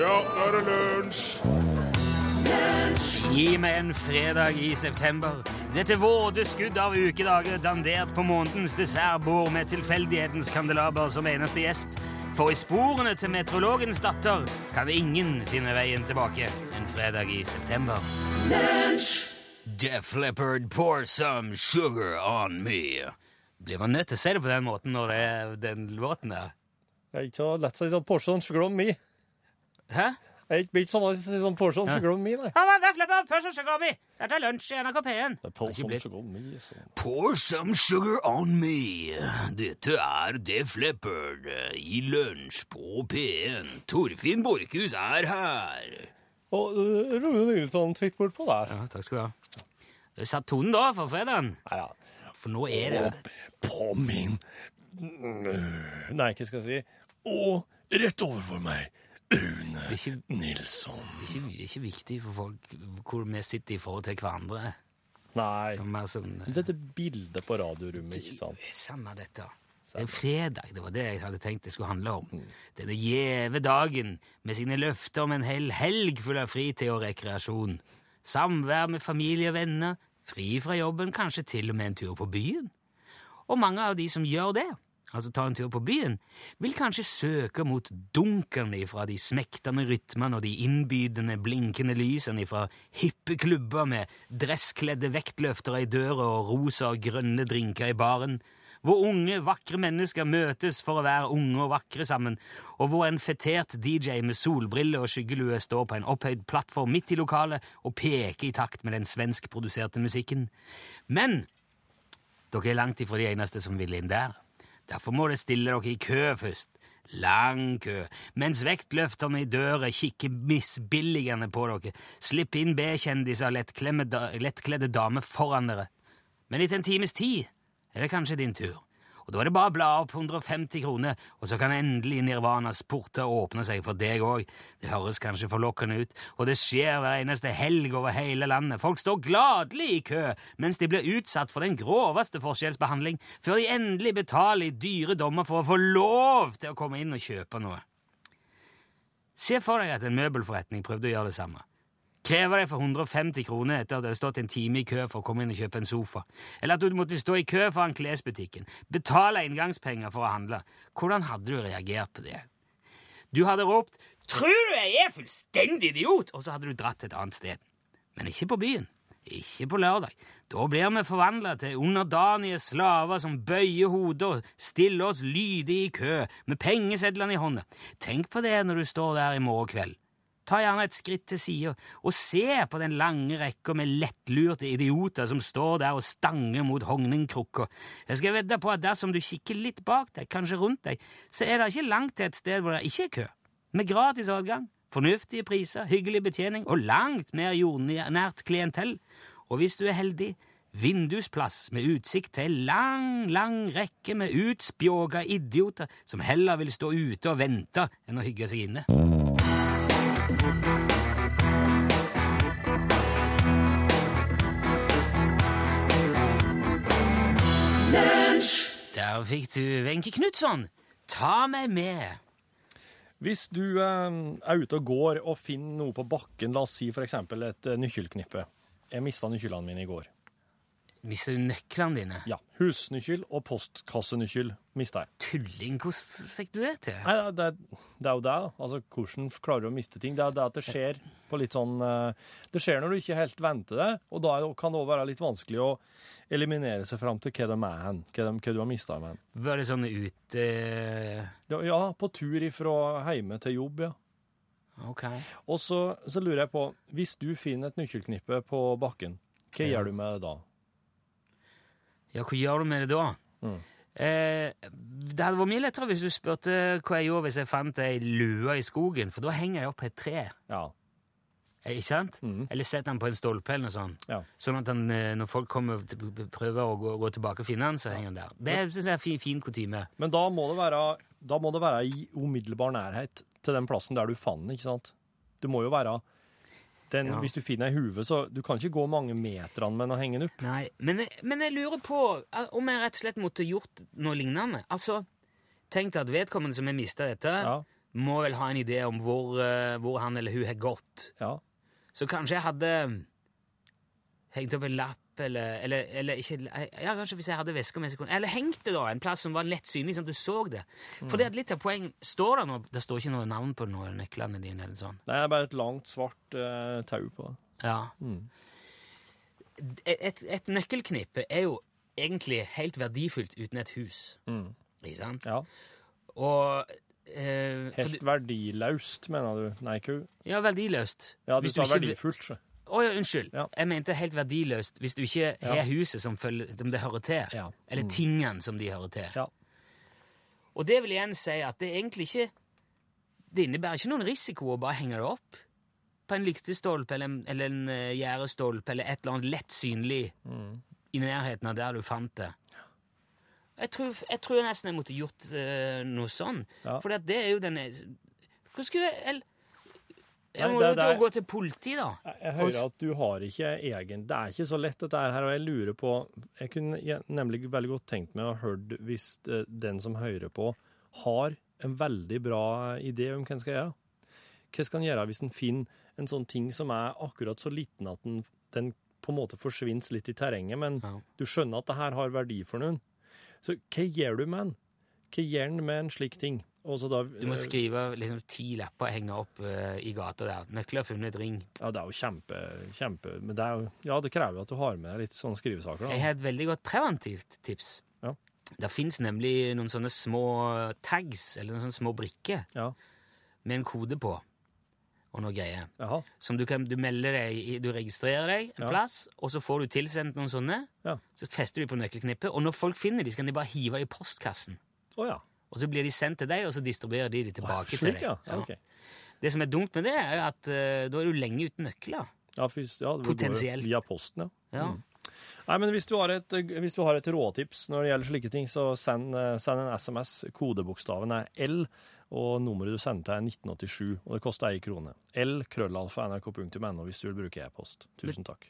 Ja, nå er det lunsj! Gi meg en fredag i september. Dette våde skudd av ukedager dandert på månedens dessertbord med tilfeldighetens kandelaber som eneste gjest. For i sporene til meteorologens datter kan ingen finne veien tilbake en fredag i september. Def Leppard, pour some sugar on me. Blir man nødt til å si det på den måten når det er den låten der? Det er ikke så lett å si sånn Porsche sugar on me. Hæ? Det er ikke sånn sånn porsjon sugar on me, nei. Ja, men det Leppard, pour porsjon sugar on me. Dette er lunsj i NRK P1. Det er. Pour some sugar on me. Dette er Def Leppard i lunsj på P1. Torfinn Borchhus er her. Og uh, Rune Nilsson sitter bortpå der. Ja, takk skal du ha. Du satt tonen da for fredagen. Ja, ja. For nå er det På min Nei, hva skal jeg si? Og rett overfor meg, Rune ikke, Nilsson. det er ikke, det er ikke viktig for folk hvor vi sitter i forhold til hverandre. Nei. Det sånn Dette bildet på radiorommet, ikke sant? Samme dette. Det er fredag, det var det jeg hadde tenkt det skulle handle om. Denne gjeve dagen med sine løfter om en hel helg full av fritid og rekreasjon. Samvær med familie og venner, fri fra jobben, kanskje til og med en tur på byen. Og mange av de som gjør det, altså ta en tur på byen, vil kanskje søke mot dunkene ifra de smektende rytmene og de innbydende, blinkende lysene ifra hippe klubber med dresskledde vektløftere i døra og rosa og grønne drinker i baren, hvor unge, vakre mennesker møtes for å være unge og vakre sammen, og hvor en fetert DJ med solbriller og skyggelue står på en opphøyd plattform midt i lokalet og peker i takt med den svenskproduserte musikken. Men dere er langt ifra de eneste som vil inn der. Derfor må dere stille dere i kø først. Lang kø, mens vektløfterne i døra kikker misbilligende på dere, Slipp inn B-kjendiser og lettkledde da lettkledde damer foran dere. Men etter en times tid er det kanskje din tur. Og da er det bare å bla opp 150 kroner, og så kan endelig Nirvanas porter åpne seg for deg òg. Det høres kanskje forlokkende ut, og det skjer hver eneste helg over hele landet. Folk står gladelig i kø mens de blir utsatt for den groveste forskjellsbehandling, før de endelig betaler i dyre dommer for å få lov til å komme inn og kjøpe noe. Se for deg at en møbelforretning prøvde å gjøre det samme. Krever det for 150 kroner etter at du har stått en time i kø for å komme inn og kjøpe en sofa. Eller at du måtte stå i kø foran klesbutikken. Betale inngangspenger for å handle. Hvordan hadde du reagert på det? Du hadde ropt 'Tror du jeg er fullstendig idiot?' og så hadde du dratt et annet sted. Men ikke på byen. Ikke på lørdag. Da blir vi forvandla til underdanige slaver som bøyer hodet og stiller oss lydig i kø med pengesedlene i hånda. Tenk på det når du står der i morgen kveld. Ta gjerne et skritt til sida og se på den lange rekka med lettlurte idioter som står der og stanger mot hogningkrukka. Jeg skal vedde på at dersom du kikker litt bak deg, kanskje rundt deg, så er det ikke langt til et sted hvor det ikke er kø. Med gratis adgang, fornuftige priser, hyggelig betjening og langt mer jordnært klientell. Og hvis du er heldig, vindusplass med utsikt til lang, lang rekke med utspjåga idioter som heller vil stå ute og vente enn å hygge seg inne. Der fikk du Wenche Knutson. Ta meg med. Hvis du eh, er ute og går og finner noe på bakken, la oss si for eksempel et eh, nøkkelknippe. Jeg mista nøklene mine i går. Mister du nøklene dine? Ja, Husnøkkel og postkassenøkkel mista jeg. Tulling, hvordan fikk du det til? Nei, det, det er jo det. Altså, Hvordan klarer du å miste ting? Det er det at det skjer på litt sånn eh, Det skjer når du ikke helt venter det, og da kan det òg være litt vanskelig å eliminere seg fram til hva de er hen, hva, de, hva du har mista dem hen. Var det sånn ute Ja, ja, på tur ifra hjemme til jobb, ja. Ok. Og så, så lurer jeg på, hvis du finner et nøkkelknippe på bakken, hva Ja. gjør du med det da? Ja, hva gjør du med det da? Mm. Eh, det hadde vært mye lettere hvis du spurte hva jeg gjorde hvis jeg fant ei lue i skogen, for da henger jeg opp et tre. Ja. Eh, Ikke sant? Mm. Eller setter den på en stolpe eller noe sånt. Ja. Sånn at han, eh, når folk kommer prøver å gå, gå tilbake og finne den, så henger den der. Det synes jeg er fin, fin kutyme. Men da må, det være, da må det være i umiddelbar nærhet til den plassen der du fant den, ikke sant? Du må jo være den, Ja. Hvis du finner ei huve, så du kan ikke gå mange meterne med den og henge den opp. Nei, men, men jeg lurer på eh, om jeg rett og slett måtte gjort noe lignende. Altså, tenk at vedkommende som har mista dette, Ja. må vel ha en idé om hvor, eh, hvor han eller hun har gått. Ja. Så kanskje jeg hadde hengt opp en lapp, eller, eller, eller ikke Ja, kanskje hvis jeg hadde veska med seg Eller hengt det, da, en plass som var lett synlig, sånn at du så det. For det er litt av poeng Står det noe Det står ikke noe navn på noen nøklene dine, eller sånn? Nei, det er bare et langt, svart uh, tau på det. Ja. Et, et, et nøkkelknippe er jo egentlig helt verdifullt uten et hus. Ikke sant? Ja. Og uh, Helt verdiløst, mener du? Nei, ku? Ja, verdiløst. Ja, du sa ikke- verdifullt, så. Å ja, unnskyld. Ja. Jeg mente helt verdiløst hvis du ikke Ja. har huset som, følger, som det hører til. Ja. Eller tingene som de hører til. Ja. Og det vil igjen si at det egentlig ikke Det innebærer ikke noen risiko å bare henge det opp på en lyktestolpe eller en, eller en eh, gjerdestolpe eller et eller annet lett synlig Mm. i nærheten av der du fant det. Jeg tror, jeg tror nesten jeg måtte gjort uh, noe sånn. For det er jo den Hvor skulle jeg Jeg må det- jo det er- gå til politiet, da. Jeg, jeg hører at du har ikke egen Det er ikke så lett, dette her, og jeg lurer på Jeg kunne nemlig veldig godt tenkt meg å hørt hvis eh, den som hører på, har en veldig bra idé om hva en skal gjøre. Hva skal en gjøre hvis en finner en sånn ting som er akkurat så liten at den, den på en måte forsvinner litt i terrenget, men Ja. du skjønner at det her har verdi for noen. Så hva gjør du med den? Hva gjør en med en slik ting? Da, Du må eh, skrive liksom ti lapper og henge opp uh, i gata der. Nøkler funnet, ring. Ja, det er jo kjempe, kjempe Men det jo Ja, det krever jo at du har med deg litt sånne skrivesaker. Jeg har et veldig godt preventivt tips. Ja. Det fins nemlig noen sånne små tags, eller noen sånne små brikker, Ja. med en kode på. Og noe greier. Jaha. Som du kan du melder deg du registrerer deg en Ja. plass, og så får du tilsendt noen sånne. Ja. Så fester du på nøkkelknippet, og når folk finner de, så kan de bare hive dem i postkassen. Oh, ja. Og så blir de sendt til deg, og så distribuerer de de tilbake til deg. ja. Okay. Det som er dumt med det, er jo at uh, da er du lenge uten nøkler. Ja, hvis, ja, det Potensielt. Via posten, ja. Ja. Nei, men hvis du, har et, hvis du har et råtips når det gjelder slike ting, så send, eh, send en SMS. Kodebokstaven er L, og nummeret du sender til er 1987, og det koster ei krone. L, krøllalfa, nrk.no hvis du vil bruke e-post. Tusen takk.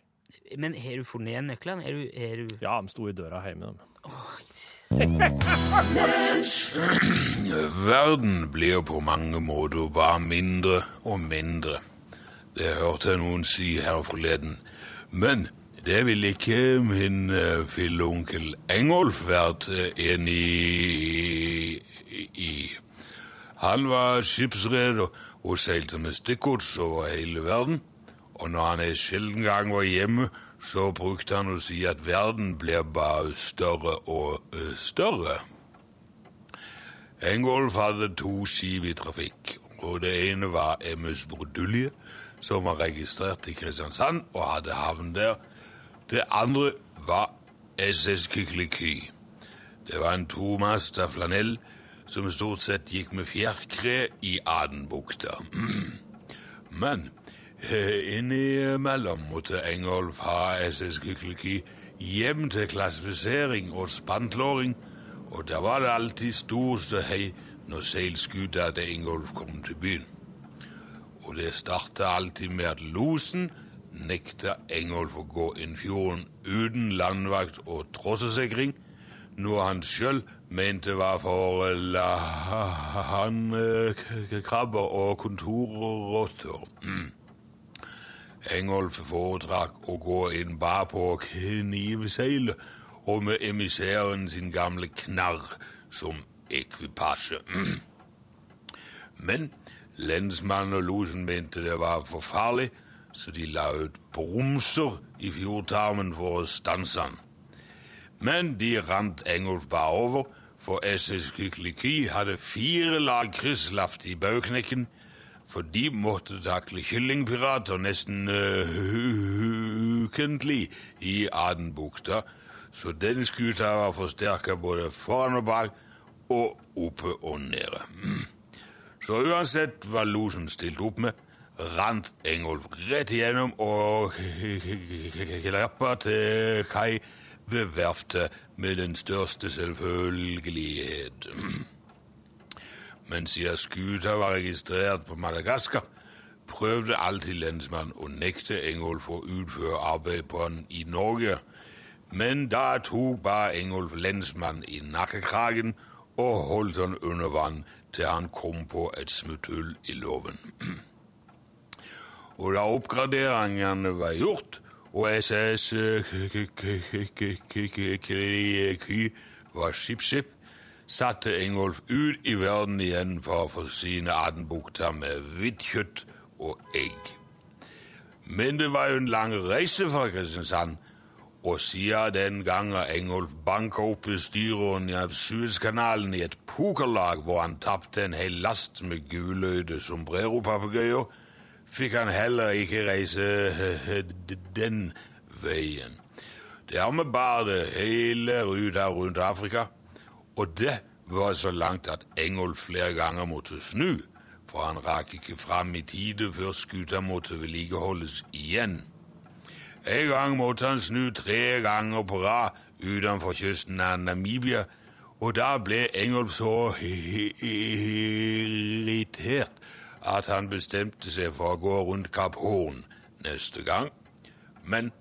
Men har du funnet igjen nøklene? Er du, er du Ja, de sto i døra hjemme. dem. Verden blir på mange måter bare mindre og mindre. Det hørte jeg noen si her forleden. Men det vil ikke min eh, filleonkel Engolf vært eh, enig i. Han var skipsreder og seilte med stikkords over hele verden. Og når han en sjelden gang var hjemme, så brukte han å si at verden blir bare større og eh, større. Engolf hadde to skip i trafikk, og det ene var MS Brodulje, som var registrert i Kristiansand og hadde havn der. Det andre var SS Kykliki. Det var en tomasta flanell som stort sett gikk med fjærkre i Adenbukta. Men innimellom måtte Engolf ha SS Kykliki hjem til klassifisering og spantlåring, og der var det alltid stor ståhei når seilskuta til Ingolf kom til byen. Og det starta alltid med at losen nekta Engolf å gå inn fjorden uten landvakt og trossesikring, noe han sjøl mente var for landkrabber og kontorrotter. Mm. Engolf foretrakk å gå inn bakpå knivseilet og med emissæren sin gamle knarr som ekvipasje. Men lensmannen og losen mente det var for farlig, så de la ut brumser i fjordtarmen for å stanse han. Men de rant Engolf bare over, for SS Kykliki hadde fire lag krysslaft i bauknekken, for de måtte takle kyllingpirater nesten uh, i Adenbukta, så den skuta var forsterka både foran og bak, og oppe og nede. Så uansett hva losen stilte opp med, rant Engolf rett igjennom og klappa til kai ved verftet med den største selvfølgelighet. Men siden skuta var registrert på Madagaskar, prøvde alltid lensmannen å nekte Engolf å utføre arbeid på han i Norge. Men da tok bare Engolf lensmannen i nakkekragen og holdt han under vann til han kom på et smutthull i loven. Og da oppgraderingene var gjort, og SS var skip-skip, satte Ingolf ut i verden igjen for å forsyne Adenbukta med hvitt kjøtt og egg. Men det var jo en lang reise fra Kristiansand, og siden den gangen Engolf banka opp bestyreren i Suezkanalen i et pokerlag hvor han tapte en hel last med guløyde sombrero-papegøyer, fikk han heller ikke reise den veien. Dermed bar det hele ruta rundt Afrika, og det var så langt at Engolf flere ganger måtte snu, for han rakk ikke fram i tide før skuta måtte vedlikeholdes igjen. En gang måtte han snu tre ganger på rad utenfor kysten av Namibia, og da ble Engolf så irritert at han bestemte seg for å gå rundt Kapp Horn neste gang. Men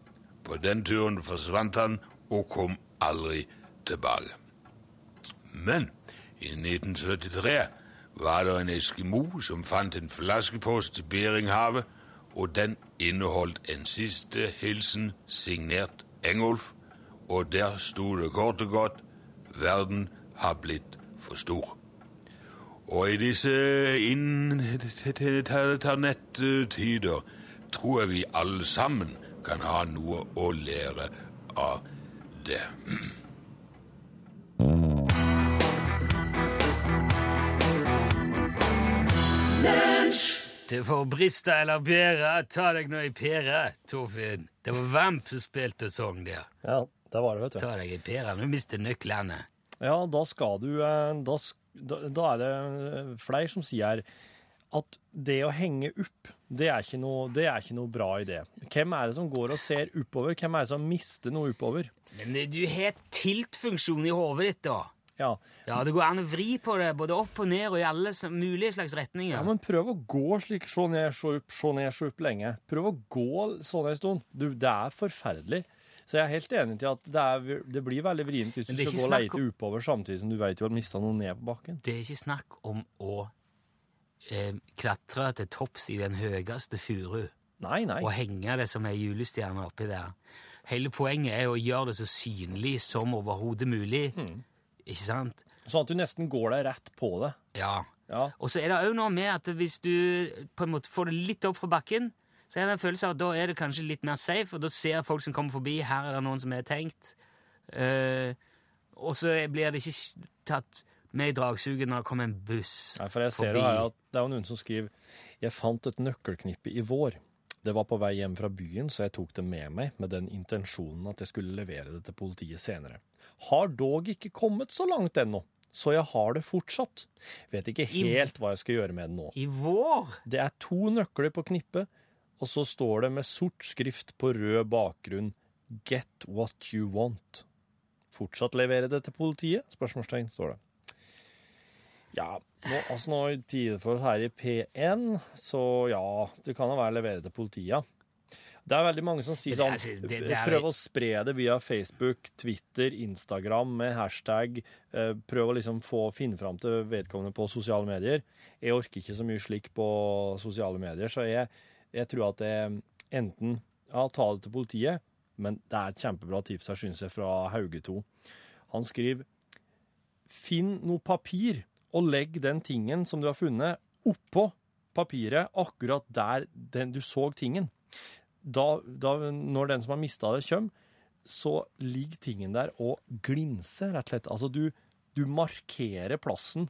på den turen forsvant han og kom aldri tilbake. Men i 1973 var det en eskimo som fant en flaskepost i Beringhavet, og den inneholdt en siste hilsen signert Engolf, og der sto det kort og godt 'Verden har blitt for stor'. Og i disse internettider tror jeg vi alle sammen kan ha noe å lære av det. Det får brista eller bære, ta deg nå i pære, Torfinn. Det var Vamp som spilte sang der. Ja, det var det, vet du. Ta deg i pera, nå mister nøklene. Ja, da skal du eh, Da, da, er det eh, flere som sier at det å henge opp, det er, ikke noe, det er ikke noe bra idé. Hvem er det som går og ser oppover? Hvem er det som mister noe oppover? Men du har tiltfunksjon i hodet ditt, da. Ja, Ja, det går an å vri på det både opp og ned og i alle mulige slags retninger. ja men prøv å gå slik, se ned, se opp, se ned, se opp lenge. Prøv å gå sånn en stund. Du, det er forferdelig. Så jeg er helt enig til at det, er, det blir veldig vrient hvis du skal gå og leite leite oppover samtidig som du vet du har mista noe ned på bakken. Det er ikke snakk om å eh, klatre til topps i den høyeste furu Nei, nei. og henge det som ei julestjerne oppi der. Hele poenget er å gjøre det så synlig som overhodet mulig. Hmm. Ikke sant? Sånn at du nesten går deg rett på det. Ja. Ja. Og så er det òg noe med at hvis du på en måte får det litt opp fra bakken, så er det en følelse av at da er det kanskje litt mer safe, og da ser folk som kommer forbi, her er det noen som er tenkt. Uh, og så blir det ikke tatt med i dragsuget når det kommer en buss Nei, for jeg ser jo her at det er jo noen som skriver Jeg fant et nøkkelknippe i vår. Det var på vei hjem fra byen, så jeg tok det med meg med den intensjonen at jeg skulle levere det til politiet senere. Har dog ikke kommet så langt ennå, så jeg har det fortsatt. Vet ikke helt hva jeg skal gjøre med det nå. I vår? Det er to nøkler på knippet, og så står det med sort skrift på rød bakgrunn 'Get what you want'. Fortsatt levere det til politiet? Spørsmålstegn, står det. Ja, nå, altså nå er tide for her i P1, så ja, det kan jo være levere til politiet. Det er veldig mange som sier sånn det det- det er- Prøv å spre det via Facebook, Twitter, Instagram med hashtag. eh, Prøv å liksom få finne fram til vedkommende på sosiale medier. Jeg orker ikke så mye slik på sosiale medier, så jeg, jeg tror at det enten Ja, ta det til politiet, men det er et kjempebra tips her, synes jeg, fra Hauge 2. Han skriver Finn noe papir og legg den tingen som du har funnet, oppå papiret akkurat der den, du så tingen. Da, da, når den som har mista det, kommer, så ligger tingen der og glinser, rett og slett. Altså, du, du markerer plassen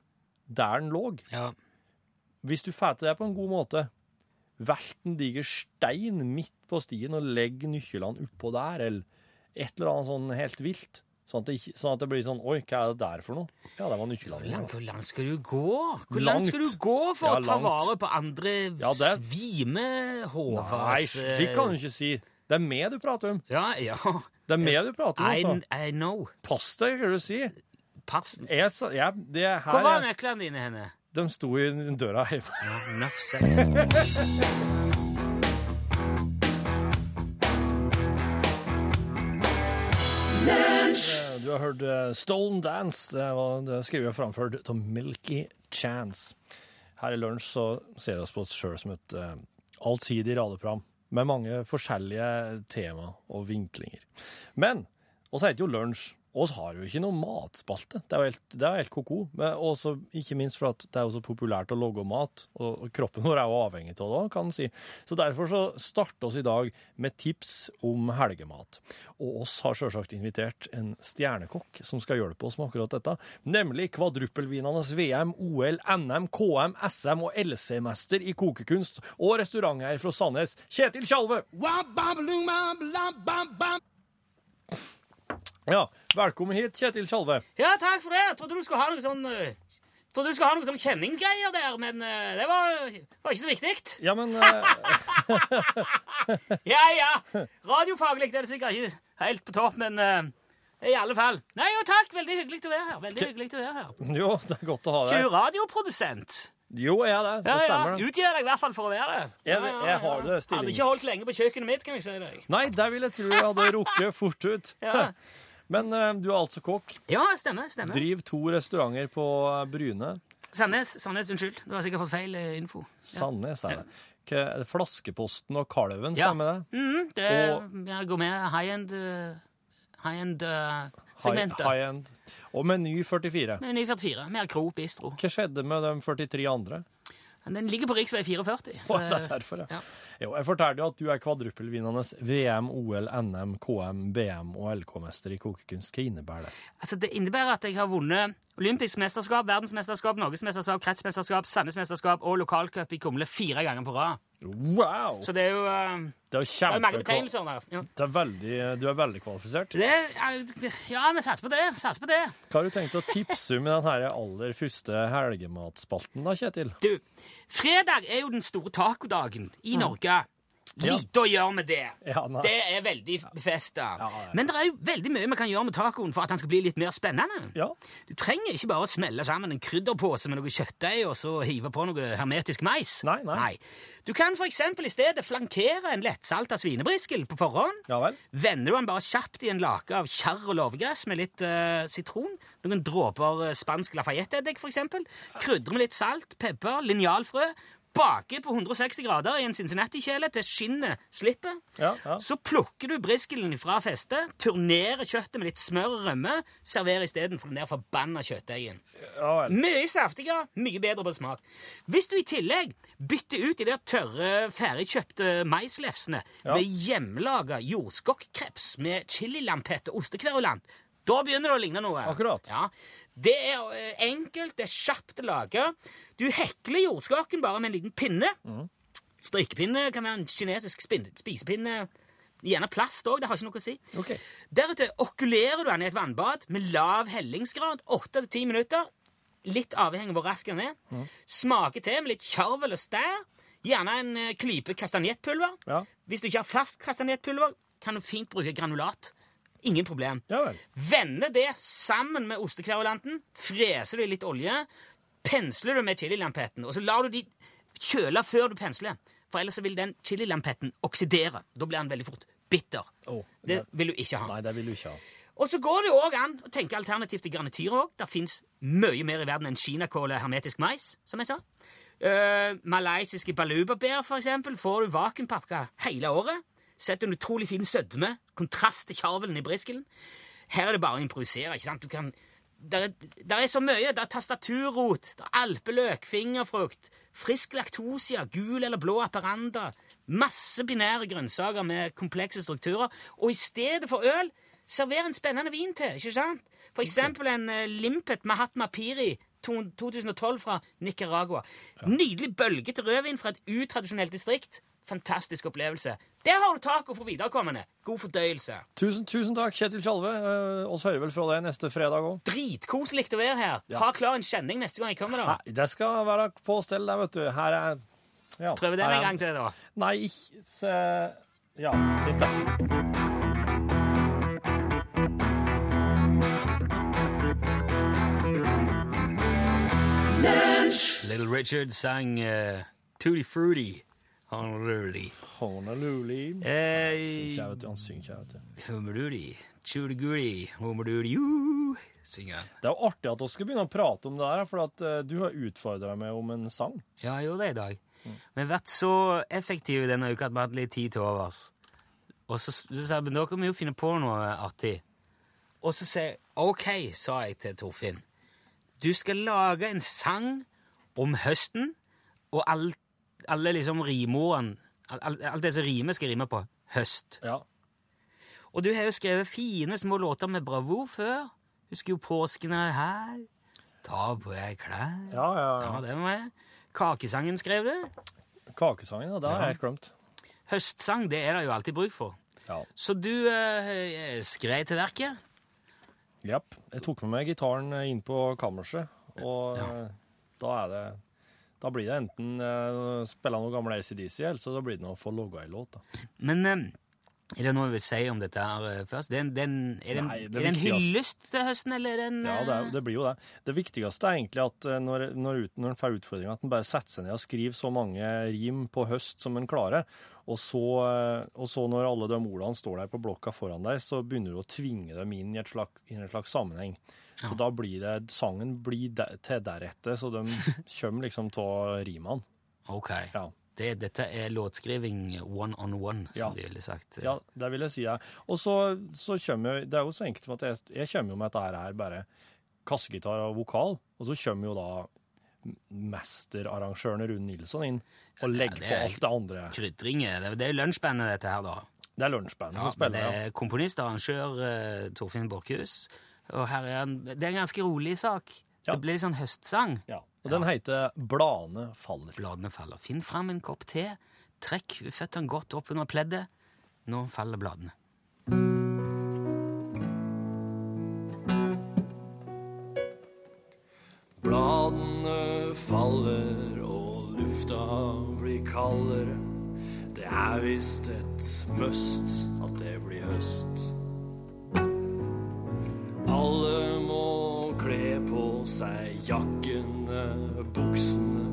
der den lå. Ja. Hvis du får til det på en god måte, velt en diger stein midt på stien og legg nøklene oppå der, eller et eller annet sånn helt vilt. Sånn at, det sånn at det blir sånn Oi, hva er det der for noe? Ja, det var nøklene Hvor hvor langt skal du gå? Hvor Langt. skal du gå for Ja, å ta vare på andre Ja, det- svimehover? Nei, slik kan du ikke si. Det er meg du prater om. Ja, ja. Det er meg du prater om, I, altså. I know. Pass deg, hva du sier. Pass. Jeg, jeg, det Hvor her var er, nøklene dine henne? De sto i døra hjemme. Ja, Du har hørt eh, Stolen Dance. Det var det skrevet og framført av Milky Chance. Her i lunsj så ser vi oss på oss sjøl som et uh, allsidig radioprogram med mange forskjellige tema og vinklinger. Men oss heter jo Lunsj. Oss har jo ikke noe matspalte. Det er jo helt, er helt ko-ko. Også, ikke minst for at det er jo så populært å lage mat, og kroppen vår er jo avhengig av det, kan en si. Så derfor så starter oss i dag med tips om helgemat. Og oss har selvsagt invitert en stjernekokk som skal hjelpe oss med akkurat dette, nemlig kvadruppelvinenes VM, OL, NM, KM, SM og LC-mester i kokekunst og restauranteier fra Sandnes, Kjetil Tjalve. Ja, velkommen hit, Kjetil Tjalve. Ja, takk for det. Jeg trodde du skulle ha noe sånn eh, trodde du skulle ha noe sånn kjenningsgreier der, men uh, det var, var ikke så viktig. Ja, men uh... Ja, ja. Radiofaglig er det sikkert ikke helt på topp, men uh, i alle fall. Nei, jo takk. Veldig hyggelig å være her. Veldig hyggelig å være her. Jo, det er godt å ha Er deg. du radioprodusent? Jo, jeg er det. Det Ja, ja. stemmer, det. Utgir deg i hvert fall for å være det. Jeg- Ja, ja, jeg har det stillings... Hadde ikke holdt lenge på kjøkkenet mitt, kan jeg si deg. Nei, det vil jeg tro jeg hadde rukket fort ut. Ja. Men eh, du er altså kokk. Ja, stemmer. stemmer. Driv to restauranter på eh, Bryne. Sandnes, Sandnes, unnskyld. Du har sikkert fått feil eh, info. Sandnes er det. Flaskeposten og Kalven, Ja. stemmer det? Mm, det Og- går med high-end uh, high-end uh, High, high end. Og Meny 44. Med ny 44. Mer kro, Bistro. Hva skjedde med de 43 andre? Den ligger på rv. 44. Å, det er derfor, ja. ja. Jo, jeg fortalte jo at du er kvadruppelvinnende VM, OL, NM, KM, BM og LK-mester i kokekunst. Hva innebærer det? Altså, det innebærer at jeg har vunnet olympisk mesterskap, verdensmesterskap, norgesmesterskap, kretsmesterskap, Sandnesmesterskap og lokalcup i Kumle fire ganger på rad. Wow! Så det er jo uh, Det er jo det er mange kjempe... betegnelser der. Ja. Det er veldig, du er veldig kvalifisert. Det er, ja, vi satser på det. Satser på det. Hva har du tenkt å tipse om i den aller første helgematspalten da, Kjetil? Du, fredag er jo den store tacodagen i Norge. Lite å gjøre med det. Det er veldig befesta. Men det er jo veldig mye vi kan gjøre med tacoen for at den skal bli litt mer spennende. Ja. Du trenger ikke bare å smelle sammen en krydderpose med noe kjøttdeig og så hive på noe hermetisk mais. Nei, nei. Du kan for eksempel i stedet flankere en lettsalta svinebriskel på forhånd. Ja vel? Vender du den bare kjapt i en lake av kjarr og låvegress med litt uh, sitron, noen dråper eh, spansk lafayette-eddik for eksempel, krydrer med litt salt, pepper, linjalfrø, baker på 160 grader i en Cincinnati-kjele til skinnet slipper. Ja, ja. Så plukker du briskelen fra festet, turnerer kjøttet med litt smør og rømme, serverer istedenfor den der forbanna kjøttdeigen. Ja. Mye saftigere, mye bedre på smak. Hvis du i tillegg bytter ut de der tørre, ferdigkjøpte maislefsene med hjemmelaga jordskokkreps med chililampett og ostekverulant, da begynner det å ligne noe. Akkurat. Ja. Det er eh, enkelt, det er kjapt å lage. Du hekler jordskokken bare med en liten pinne. Mm. Strikkepinne kan være en kinesisk spisepinne. Gjerne plast òg, det har ikke noe å si. Okay. Deretter okulerer du den i et vannbad med lav hellingsgrad, 8-10 minutter. Litt avhengig av hvor rask den er. Smaker til med litt kjarvel og stær. Gjerne en eh, klype kastanjettpulver. Ja. Hvis du ikke har fast kastanjettpulver, kan du fint bruke granulat. Ingen problem. Ja. Vende det sammen med ostekverulanten, freser det i litt olje, pensler du med chililampetten, og så lar du de kjøle før du pensler. For ellers vil den chililampetten oksidere. Da blir den veldig fort bitter. Oh, Det det- vil du ikke ha. Nei, det vil du ikke ha. Og så går det jo òg an å tenke alternativt til granityr òg. Det fins mye mer i verden enn kinakål og hermetisk mais, som jeg sa. Uh, malaysiske balubabær, for eksempel, får du vakuumpakka hele året. Setter en utrolig fin sødme, kontrast til kjarvelen i briskelen. Her er det bare å improvisere. ikke sant? Du kan... Der er, der er så mye. Det er tastaturrot, det er alpeløk, fingerfrukt, frisk laktosia, gul eller blå aperanda, masse binære grønnsaker med komplekse strukturer. Og i stedet for øl, server en spennende vin til, ikke sant? For eksempel en uh, Limpet Mahatma Piri 2012 fra Nicaragua. Nydelig bølgete rødvin fra et utradisjonelt distrikt. Fantastisk opplevelse. Der har du taco for viderekommende. God fordøyelse. Tusen, tusen takk, Kjetil Tjalve. Eh, oss hører vel fra deg neste fredag òg. Dritkoselig å være her. Ha klar en kjenning neste gang jeg kommer. da. Det skal være på stell der, vet du. Her er ja, Prøv den en er- gang til, da. Nei, ikke se Ja, fint, da. Little Richard sang uh, Tutti Fruity. Honolulu. Honolulu. Eh. Han synger ikke vet du. Honolulu. Tjurguli, homerdurju, synger han. Det er jo artig at vi skal begynne å prate om det her, for at eh, du har utfordra meg om en sang. Ja, jeg gjorde det i dag. Vi har vært så effektive denne uka at vi har hatt litt tid til overs. Og så, så sa jeg, men da kan vi jo finne på noe artig. Og så sier jeg, ok, sa jeg til Torfinn. Du skal lage en sang om høsten, og all, alle liksom rimordene, alt, alt det som rimer skal rime på høst. Ja. Og du har jo skrevet fine små låter med bravur før. Husker jo påsken er her. Ta på deg klær. Ja, ja, Ja, ja. det var jeg. Kakesangen skrev du. Kakesangen, ja, det har jeg helt glemt. Høstsang, det er det jo alltid bruk for. Ja. Så du eh, skrev til verket. Jepp. Jeg tok med meg gitaren inn på kammerset, og Ja. eh, da er det Da blir det enten uh, spille noe gamle ACDC, eller så da blir det noe få logga ei låt. da. Men eh, er det noe jeg vil si om dette her eh, først? Den, det er, det en, en hyllest til høsten, eller er en Ja, det, er, det blir jo det. Det viktigste er egentlig at når, når, ut, når en får utfordringa, at en bare setter seg ned og skriver så mange rim på høst som en klarer. Og så, og så når alle de ordene står der på blokka foran deg, så begynner du å tvinge dem inn i, et slags, i en slags sammenheng. Så da blir det Sangen blir de, til deretter, så de kommer liksom av rimene. Ok. Ja. Det, dette er låtskriving one on one, som Ja. de ville sagt. Ja, det vil jeg si. Ja. Og så, så kommer Det er jo så enkelt som at jeg, jeg kommer jo med dette her bare kassegitar og vokal, og så kommer jo da mesterarrangøren Rune Nilsson inn og legger det på er- alt det andre. Krydringer. Det, det er jo lunsjbandet, dette her, da. Det er lunsjbandet Ja, som spiller, ja. er komponist arrangør eh, Torfinn Borchhus. Og her er en, det er en ganske rolig sak. Ja. Det blir litt sånn høstsang. ja. Og den heter Bladene faller. Bladene faller. Finn fram en kopp te. Trekk føttene godt opp under pleddet. Nå faller bladene. Bladene faller og lufta blir kaldere. Det er visst et must at det blir høst. Alle må kle på seg jakkene, buksene,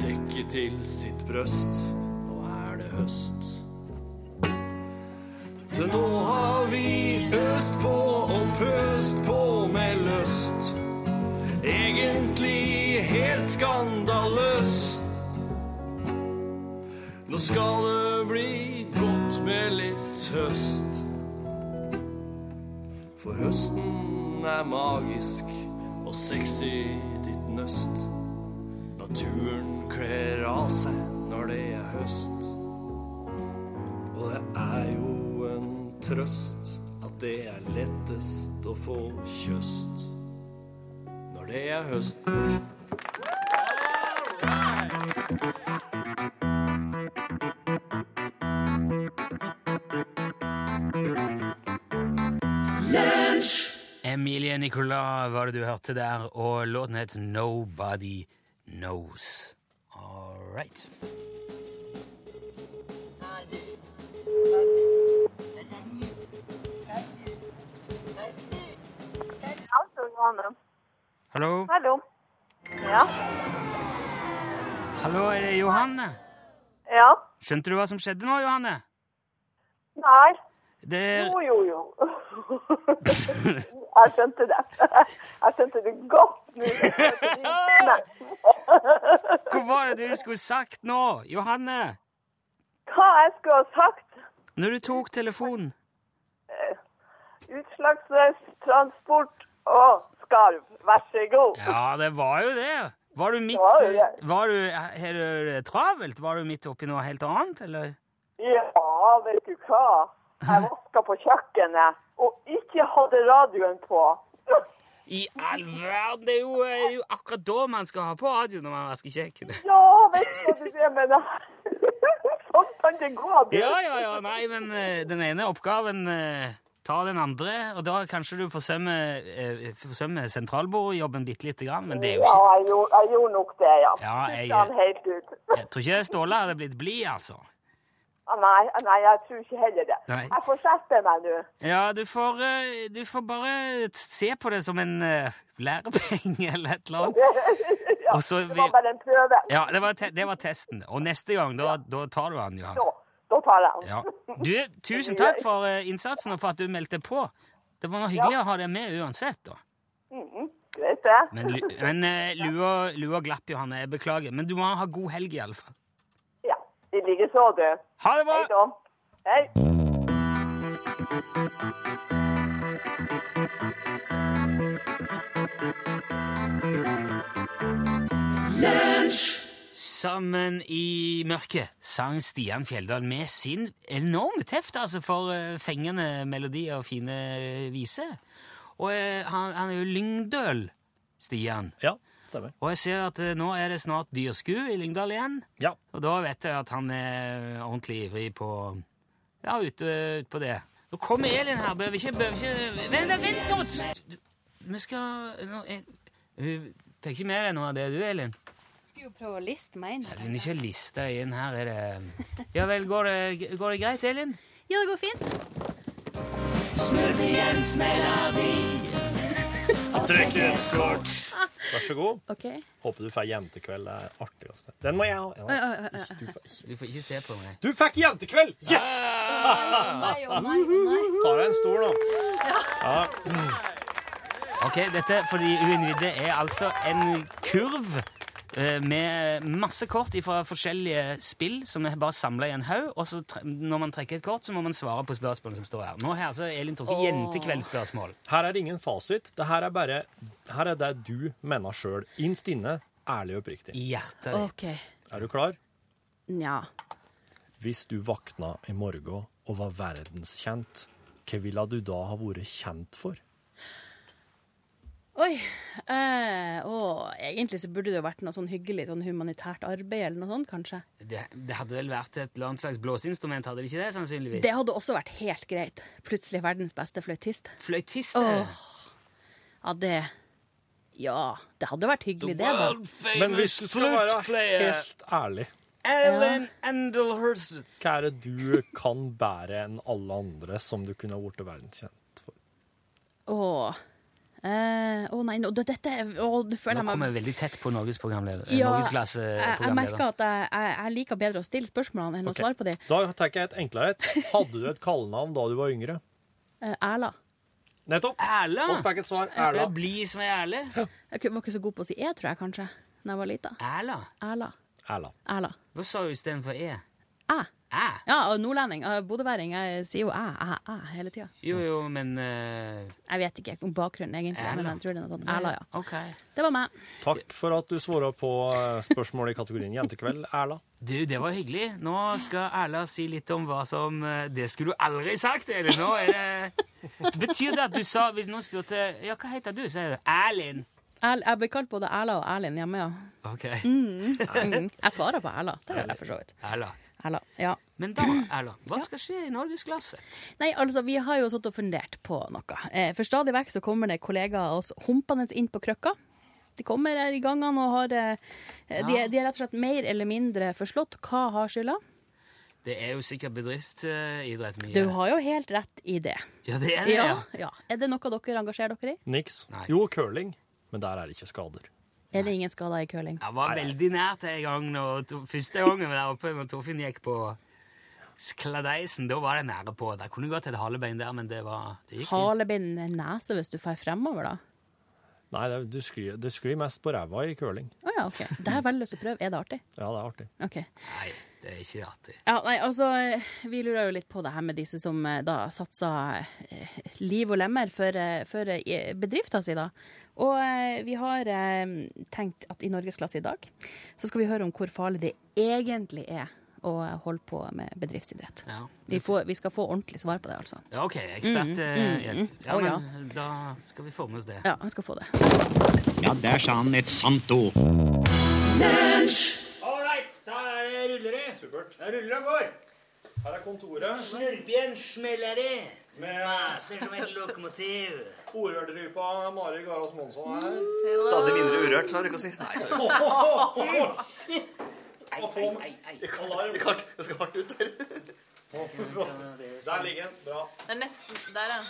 dekke til sitt brøst. Nå er det høst. Til nå har vi øst på og pøst på med lyst. Egentlig helt skandaløst. Nå skal det bli godt med litt høst. For høsten er magisk og sexy ditt nøst. Naturen kler av seg når det er høst. Og det er jo en trøst at det er lettest å få kjøst når det er høst. Emilie Nicolas var det du hørte der, og låten het Nobody Knows. All right. Hallo? Hallo. Ja. Hallo, er det Johanne? Ja. Skjønte du hva som skjedde nå, Johanne? Nei. Det Jo, jo, jo. Jeg skjønte det. Jeg skjønte det godt. Hva var det du skulle sagt nå, Johanne? Hva jeg skulle ha sagt? Når du tok telefonen? Utslagsløs transport og skarv. Vær så god. Ja, det var jo det. Var du midt var det. Var du, Har du travelt? Var du midt oppi noe helt annet, eller? Ja, vet du hva? Jeg vaska på kjøkkenet og ikke hadde radioen på. I all verden! Det er jo, er jo akkurat da man skal ha på radio når man vasker kjøkkenet. Ja, vet du hva du det mener? Sånn kan det gå. Det. Ja, ja, ja. Nei, men eh, den ene oppgaven eh, tar den andre, og da kanskje du forsømmer, forsømmer sentralbordjobben bitte lite grann, men det er jo Ja, ikke jeg gjorde, jeg gjorde nok det, ja. Ja, jeg- han. Jeg tror ikke Ståle hadde blitt blid, altså. Ah, Nei, nei, jeg tror ikke heller det. Nei. Jeg får skjerpe meg nå. Ja, du får, eh, du får bare se på det som en eh, lærepenge eller et eller annet. Ja, så det var bare en prøve. Ja, det var, te det var testen. Og neste gang, da, da tar du den, Johan. Så, da tar jeg den. Ja. Du, tusen takk for eh, innsatsen og for at du meldte på. Det var noe hyggelig å ha deg med uansett, da. Mhm, Greit, det. Men, men lua, lua glapp, Johanne. Jeg beklager. Men du må ha god helg, i alle fall. I likeså, du. Ha det bra! Hei da. Hei. Sammen i mørket sang Stian Fjelldal med sin enorme teft altså, for eh, fengende melodi og fine viser. Og eh, han, han er jo lyngdøl, Stian. Ja, stemmer. Og jeg ser at eh, nå er det snart dyrsku i Lyngdal igjen. Ja. Og da vet jeg at han er ordentlig ivrig på Ja, ute, ut på det. Nå kommer Elin her. Bør vi ikke, bør vi ikke Vent, da, vent nå! Vi skal nå, jeg, Hun fikk ikke med deg noe av det, du, Elin? Skal jo prøve å liste meg inn. Jeg vil ikke liste deg inn her. Er det Ja vel, går det, går det greit, Elin? Ja, det går fint. Trekk et kort. Vær så god. Okay. Håper du får jentekveld. Det er artigste. Den må jeg ha. Du. Du får ikke se på meg. du fikk jentekveld! Yes! Nei. Tar deg en stol, da. Ok, dette for de uinnvidde er altså en kurv med masse kort fra forskjellige spill som er bare samla i en haug. Og så når man trekker et kort, så må man svare på spørsmålene som står her. Nå her så er Elin trukket jentekveldsspørsmål. Her er det ingen fasit. Det her er bare Her er det du mener sjøl. Innst inne, ærlig og oppriktig. I hjertet ditt. Okay. Er du klar? Nja. Hvis du våkna i morgen og var verdenskjent, hva ville du da ha vært kjent for? Oi. Eh, å, egentlig så burde det jo vært noe sånn hyggelig sånn humanitært arbeid eller noe sånt, kanskje. Det, det hadde vel vært et eller annet slags blåseinstrument, hadde det ikke det? sannsynligvis? Det hadde også vært helt greit. Plutselig verdens beste fløytist. Fløytist? Åh. Ja, det Ja, det hadde vært hyggelig, det, da. Men hvis du skal være helt ærlig, Ellen Endelhurst. hva er det du kan bære enn alle andre som du kunne blitt verdenskjent for? Åh. Eh, å nei, nå, dette oh, nå føler Nå kommer jeg veldig tett på norgesprogramleder. Ja, jeg, jeg merker at jeg, jeg, jeg liker bedre å stille spørsmålene enn okay. å svare på dem. Da tar jeg et enklere et. Hadde du et kallenavn da du var yngre? Eh, Erla. Nettopp. Erla? Vi fikk et svar. Er Erla. Bli som ei erle? Jeg var ikke så god på å si e, tror jeg kanskje, da jeg var lita. Erla? Erla. Erla. Erla. Hva sa du istedenfor e? Æ. Æ? Ja, og nordlending. eh, Bodøværing. Jeg sier jo æ, æ, æ hele tida. Jo, jo, men uh... Jeg vet ikke om bakgrunnen, egentlig, Æla. men jeg tror det er sånn. Erla, ja. Okay. Det var meg. Takk for at du svora på spørsmålet i kategorien jentekveld, Erla. Du, det var hyggelig. Nå skal Erla si litt om hva som eh, Det skulle du aldri sagt, eller? Nå er det Betyr det at du sa Hvis noen spurte Ja, hva heter du? Så er det Erlend. Erl, jeg blir kalt både Erla og Erlin hjemme, ja. Ok. Mm. Jeg svarer på Erla. Det gjør jeg for så vidt. Erla. Erla, ja. Men da, Erla, hva skal skje i norgesglasset? Nei, altså, vi har jo satt og fundert på noe. Eh, for stadig vekk så kommer det kollegaer oss humpende inn på krøkka. De kommer her i gangene og har eh, de, er- de er rett og slett mer eller mindre forslått. Hva har skylda? Det er jo sikkert bedriftsidrett mye. Du har jo helt rett i det. Ja, det er det, Ja, ja. ja. Er det noe dere engasjerer dere i? Niks. Nei. Jo, curling, men der er det ikke skader. Er det ingen skader i curling? Jeg var veldig nært en gang når, to, første gangen der oppe når Torfinn gikk på Skladeisen, Da var det nære på. Der kunne gått et halebein der, men det var det gikk fint. Halebind nese hvis du får fremover, da? Nei, det, du, sklir, du sklir mest på ræva i curling. Å ja, OK. Det har jeg veldig lyst til å prøve. Er det artig? Ja, det er artig. OK. Nei, det er ikke artig. Ja, nei, altså, Vi lurer jo litt på det her med disse som eh, da satser eh, liv og lemmer for, eh, for bedriften sin, da. Og vi har tenkt at i Norgesklasse i dag så skal vi høre om hvor farlig det egentlig er å holde på med bedriftsidrett. Ja, Vi, får, vi skal få ordentlig svar på det, altså. ja OK. Ekspert. Mm, mm, mm. ja. men da skal vi få med oss det. Ja, han skal få det. Ja, der sa han et sant ord. All right, da ruller det. Supert. Jeg ruller og går. Her er kontoret Snurpien smeller i. Maser som et lokomotiv. ordrypa Mari Garas Monsson her. Stadig mindre urørt, som jeg bruker å si. Nei, sorry. Ei, ei, ei, ei. Alarm. Det, skal hardt ut der. Der ligger den. Bra. Det er nesten Der, ja.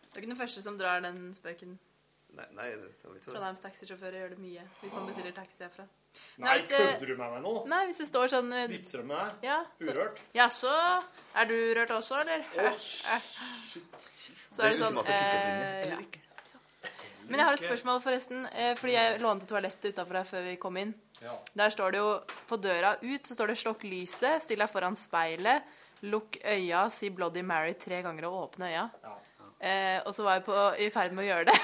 Det er ikke den første som drar den spøken. Nei, nei det var ikke. Trondheims taxisjåfører gjør det mye hvis man bestiller taxi herfra. Nei, kødder du med meg nå? Nei, hvis det står sånn eh, Vitser du med meg? Ja, så, Urørt? Jaså, er du rørt også, eller? Så er det sånn ultimate pick-up-linje, eh, eller ja. ikke? Men jeg har et spørsmål, forresten. Eh, fordi jeg lånte toalettet utafor her før vi kom inn. Ja. Der står det jo på døra ut så står det 'slokk lyset', still deg foran speilet, lukk øya, si 'Bloody Mary' tre ganger og åpne øya. Eh, og så var jeg på, i ferd med å gjøre det.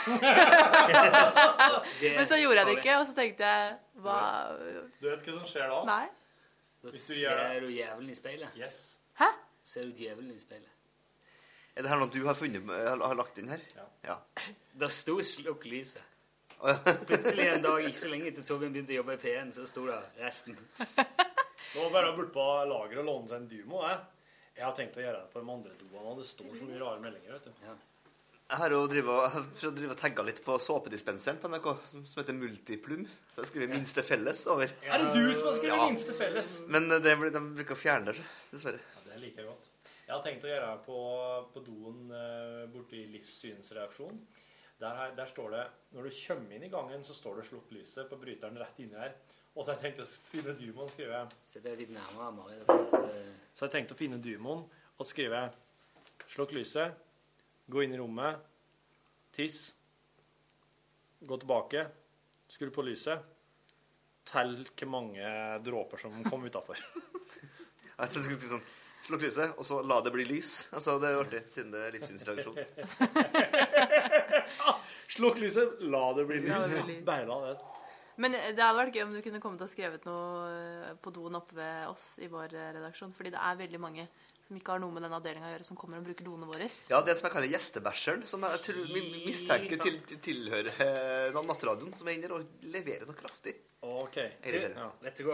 Men så gjorde jeg det ikke, og så tenkte jeg hva Du vet hva som skjer da? Nei? Da ser du djevelen i speilet. Yes. Hæ? Ser du djevelen i speilet. Er det her noe du har funnet har, lagt inn her? Ja. Der sto 'slukk lyset'. Plutselig en dag ikke så lenge etter Torbjørn begynte å jobbe i P1, så sto det resten. Nå var jeg burde på lageret og låne seg en Dumo. Jeg. Jeg har tenkt å gjøre det på de andre doene, og det står så mye rare meldinger. vet du. Jeg har jo prøvd å tagga litt på såpedispenseren på NRK, som, som heter Multiplum. Så jeg skriver 'minste felles' over. Er det du som har skrevet Ja. minste felles? Men eh, det, de bruker å fjerne det, dessverre. Ja, det liker jeg godt. Jeg har tenkt å gjøre det på, på doen eh, borti livssynsreaksjon. Der, her- der står det Når du kommer inn i gangen, så står det 'slukk lyset' på bryteren rett inni her. Og så har jeg tenkt å finne Dumoen, skriver jeg. Deg litt nærmere, Marie. eh, Så har jeg tenkt å finne Dumoen, og så skriver jeg 'slukk lyset', gå inn i rommet, tiss, gå tilbake, skru på lyset, tell hvor mange dråper som kom utafor. Jeg tenkte skulle si sånn Slukk lyset, og så la det bli lys. Altså, Det er artig, siden det er livssynsreaksjon. Slukk lyset, la det bli lys. Bare la det. Men det hadde vært gøy om du kunne kommet og skrevet noe eh, på doen oppe ved oss i vår eh, redaksjon. Fordi det er veldig mange som ikke har noe med den avdelinga å gjøre, som kommer og bruker doene våre. Ja, det er som jeg kaller gjestebæsjeren, som jeg tror, mi- mistenker til, til, tilhører eh, Nattradioen, som er inne og leverer noe kraftig. OK. Ja. Vet du?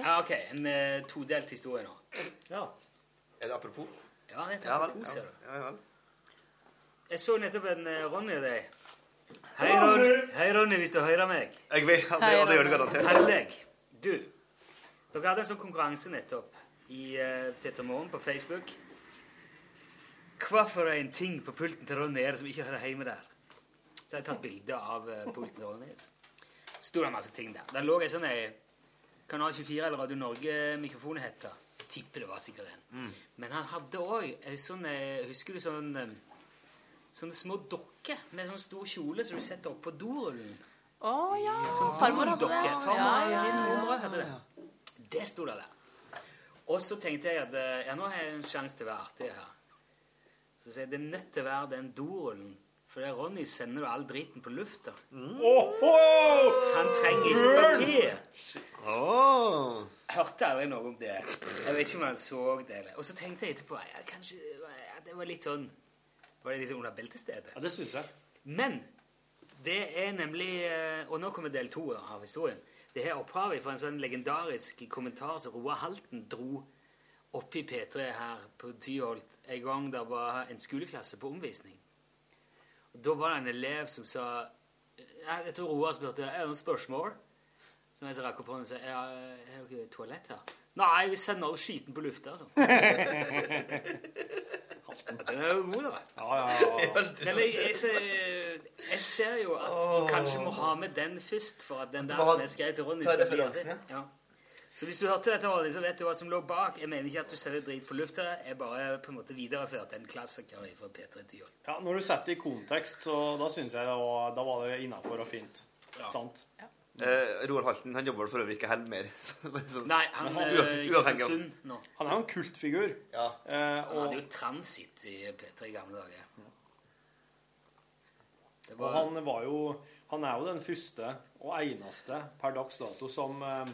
Ja, OK. En uh, todelt historie nå. ja. Er det apropos? Ja, det er Ja vel. apropos, ser du. ja, vel. Jeg så nettopp en uh, Ronny og deg. Hei, Ronny. Hei, Ronny, hvis du hører meg. Jeg vil, det, og det gjør du garantert. Herleg. Du, dere hadde en sånn konkurranse nettopp i uh, Peter Morgen på Facebook. Hva for en ting på pulten til Ronny er det som ikke hører hjemme der? Så har jeg tatt bilde av uh, pulten til Ronny. Sto det masse ting der. Der lå ei sånn Kanal 24 eller Radio Norge-mikrofonhette. Tipper det var sikkert den. Men han hadde òg ei sånn eh, Husker du sånn eh, Sånne små dokker med sånn stor kjole som du setter opp på dorullen. Å ja! Sånn Farmor hadde det. Ja, Farmor, ja, min ja, hadde det. Det sto der. Og så tenkte jeg at eh, ja, nå har jeg en sjanse til å være artig her. Så sier jeg det er nødt til å være den dorullen. For det er Ronny sender jo all driten på lufta. Han trenger ikke papir. Oh. Jeg hørte aldri noe om det. Jeg vet ikke om han så det. eller- Og så tenkte jeg etterpå ja, kanskje ja, det var litt sånn Var det sånn under beltestedet? ja, det syns jeg. Men det er nemlig eh, Og nå kommer del to av historien. Det har opphavet fra en sånn legendarisk kommentar som Roar Halten dro opp i P3 her på Tyholt en gang det var en skoleklasse på omvisning. Og Da var det en elev som sa Jeg, jeg tror Roar spurte er det noen spørsmål. Som jeg så rakk opp hånden og sa ja, er noe toalett her? Nei, vi sender all skiten på lufta. Altså. Den er jo god, da. Ja, ja, ja. Men jeg, jeg, ser, jeg ser jo at du kanskje må ha med den først, for at den der som jeg skrev til Ronny skal bli referansen, ja. Så hvis du hørte dette, Ronny, så vet du hva som lå bak. Jeg mener ikke at du sender drit på lufta. Jeg bare på en måte videreførte en klassiker fra P3 til Joll. ja, Når du setter det i kontekst, så da syns jeg det var, da var det innafor og fint. Sant? Eh, Roar Halten han jobber for øvrig ikke heller mer. Så, sånn. Nei, han han- er ikke så sunn nå. Han er jo en kultfigur. Ja. Eh, Han hadde jo transit i P3 i gamle dager. Det og han var jo Han er jo den første og eneste per dags dato som, eh,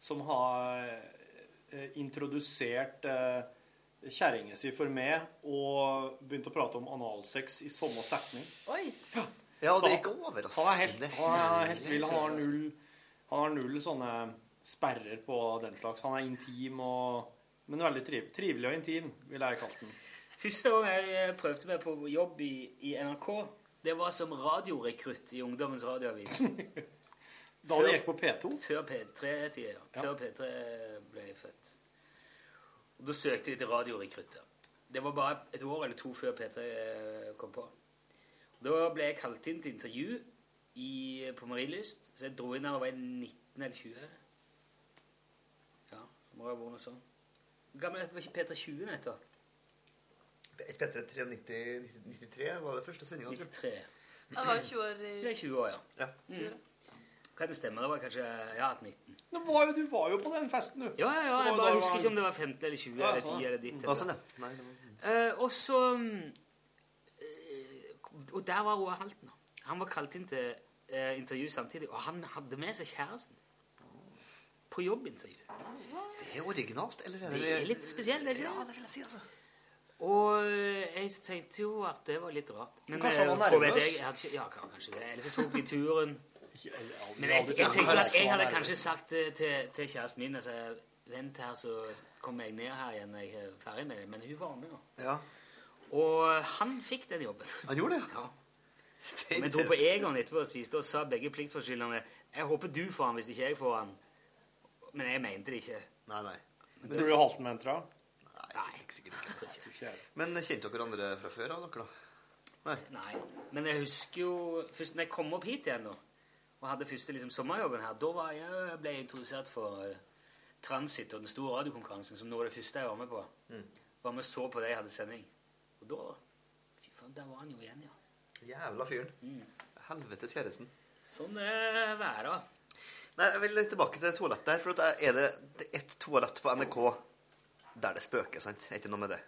som har eh, introdusert eh, kjerringa si for meg og begynt å prate om analsex i samme setning. Oi! ja, og det er ikke overraskende. Han er helt, han er helt vill. Han har null, han har null sånne sperrer på den slags. Han er intim og Men veldig triv, trivelig og intim, vil jeg kalle den. Første gang jeg prøvde meg på jobb i, i NRK, det var som radiorekrutt i Ungdommens radioavis. Da du gikk på P2 Før P3-tida, ja. Ja. P3 ble jeg født. Og Da søkte de til radiorekrutter. Det var bare et år eller to før P3 kom på. Da ble jeg kalt inn til intervju i, på Marienlyst, så jeg dro inn da jeg var 19 eller 20. Ja, det må ha vært noe sånn. Hvor gammel var ikke Peter 20 nettopp? Petter 93, 93 var det første sendinga, tror jeg. 93. Ja, det var 20 år i Det er 20 år, ja. Ja. Mm. Kan det stemme? Det var kanskje ja, 19. Nå var jo, du var jo på den festen, du. Ja, ja, ja. Jeg bare husker ikke om det var 15 eller 20 Ja, eller sånn. 10 eller ditt. Ja, sånn, ja. Nei, det var... Uh, og så mm, Og der var Roar Halten. Han var kalt inn til eh, intervju samtidig, og han hadde med seg kjæresten. På jobbintervju. Det er originalt, eller er det Det er litt spesielt, det ikke Ja, det? vil jeg si, altså. Og eh, jeg tenkte jo at det var litt rart. Men Kanskje han eh, var nervøs? jeg, jeg hadde ja, kanskje det. Eller så tok de turen. Men jeg, jeg tenkte at jeg hadde kanskje sagt det til, til kjæresten min altså, Vent her, så kommer jeg ned her igjen når jeg er ferdig med det. Men hun var med. da. Ja. Og han fikk den jobben. Han gjorde det? Ja. Det Vi dro på Egon etterpå og spiste, og sa begge pliktforskyldnerne Jeg håper du får han hvis ikke jeg får han. Men jeg mente det ikke. Nei, nei. Tror du Halten mente det? Nei, sikkert, sikkert ikke. Jeg tror ikke. Men kjente dere andre fra før av, dere, da? Nei. Nei. Men jeg husker jo først når jeg kom opp hit igjen nå, og hadde første liksom, sommerjobben her, da var jeg, jeg ble jeg introdusert for eh, Transit og den store radiokonkurransen, som nå var det første jeg var med på. Var med og så på det jeg hadde sending. Og da Fy faen, der var han jo igjen, ja. Jævla fyren. Helvetes kjæresten. Sånn er været. Nei, jeg vil tilbake til toalettet her. For at er det, det er et toalett på NRK der det spøker, sant? Er ikke noe med det?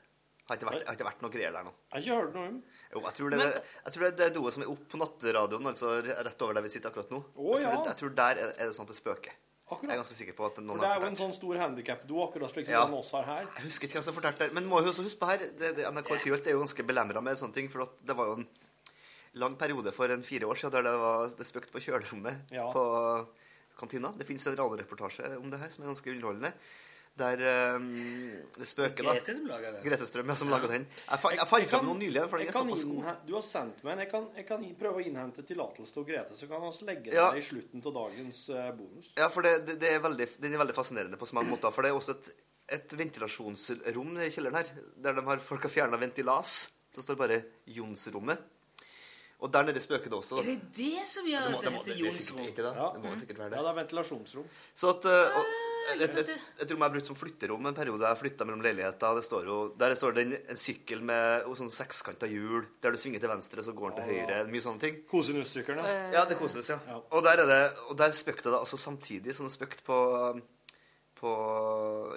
Har ikke vært, har ikke vært noe greier der nå? Jeg har ikke hørt noe om Jo, jeg tror det, Men- jeg tror det er det doet som er oppe på natteradioen, altså rett over der vi sitter akkurat nå. Å, jeg, tror ja. det, jeg tror der er, er det sånn at det spøker. Jeg er ganske sikker på at For noen det er jo en sånn stor handikapdo, akkurat slik som Ja. oss har her. Jeg husker ikke hvem som fortalte det, men må jo også huske på her, det, det, NRK Tyholt er jo ganske belemra med sånne ting, for det var jo en lang periode for en fire år siden der det var det spøkte på kjølerommet Ja. på kantina. Det fins en radioreportasje om det her som er ganske underholdende. Der um, det spøker, da. Grete som laga det. Grete Strøm, ja, som lager den. Jeg, fant- jeg fant fram noen nylig, for den jeg er kan god. Du har sendt meg en. Jeg kan, jeg kan prøve å innhente tillatelse til Grete, så kan vi legge Ja. det i slutten av dagens eh, bonus. Ja, for det, det, det er veldig, den er veldig fascinerende på så mange måter. For det er også et, et ventilasjonsrom i kjelleren her, der de har, folk har fjerna ventilas. Så står det bare Jonsrommet. Og der nede spøker det også. Er det det som gjør Det må, at det det må, det, heter det er Jonsrom? ikke det. Ja. Det må sikkert være Ja, det. det er ventilasjonsrom. Så at, uh, og, et, et, et rom jeg har brukt som flytterom en periode. Jeg flytta mellom leiligheter. Det står jo, der står det en, en sykkel med sånn sekskanta hjul. Der du svinger til venstre, så går den til høyre. Mye sånne ting. Kosinussykkelen, ja. Ja, det er kosinus, ja. Ja. Og der, er det, og der spøkte det altså samtidig Sånn spøkt på, på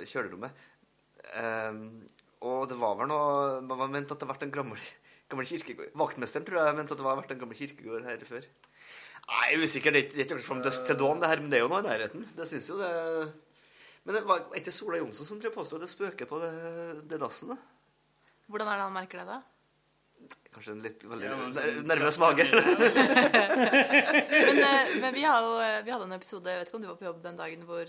kjølerommet. Um, og det var vel noe Man mente at det vært en gammel, gammel kirkegård. Vaktmesteren tror jeg mente at det var vært en gammel kirkegård her før. Nei, jeg er usikker. Det er ikke- det er from dusk til dawn, det her, men det er jo noe i nærheten. Det syns jo det Men det var ikke Sola Johnsen som påstod at det spøker på det, det dassen, da? Hvordan er det han merker det, da? Kanskje en litt veldig Ja, men sånn- nervøs mage. Men, eh, men vi, har jo, eh, vi hadde en episode jeg vet ikke om du var på jobb den dagen hvor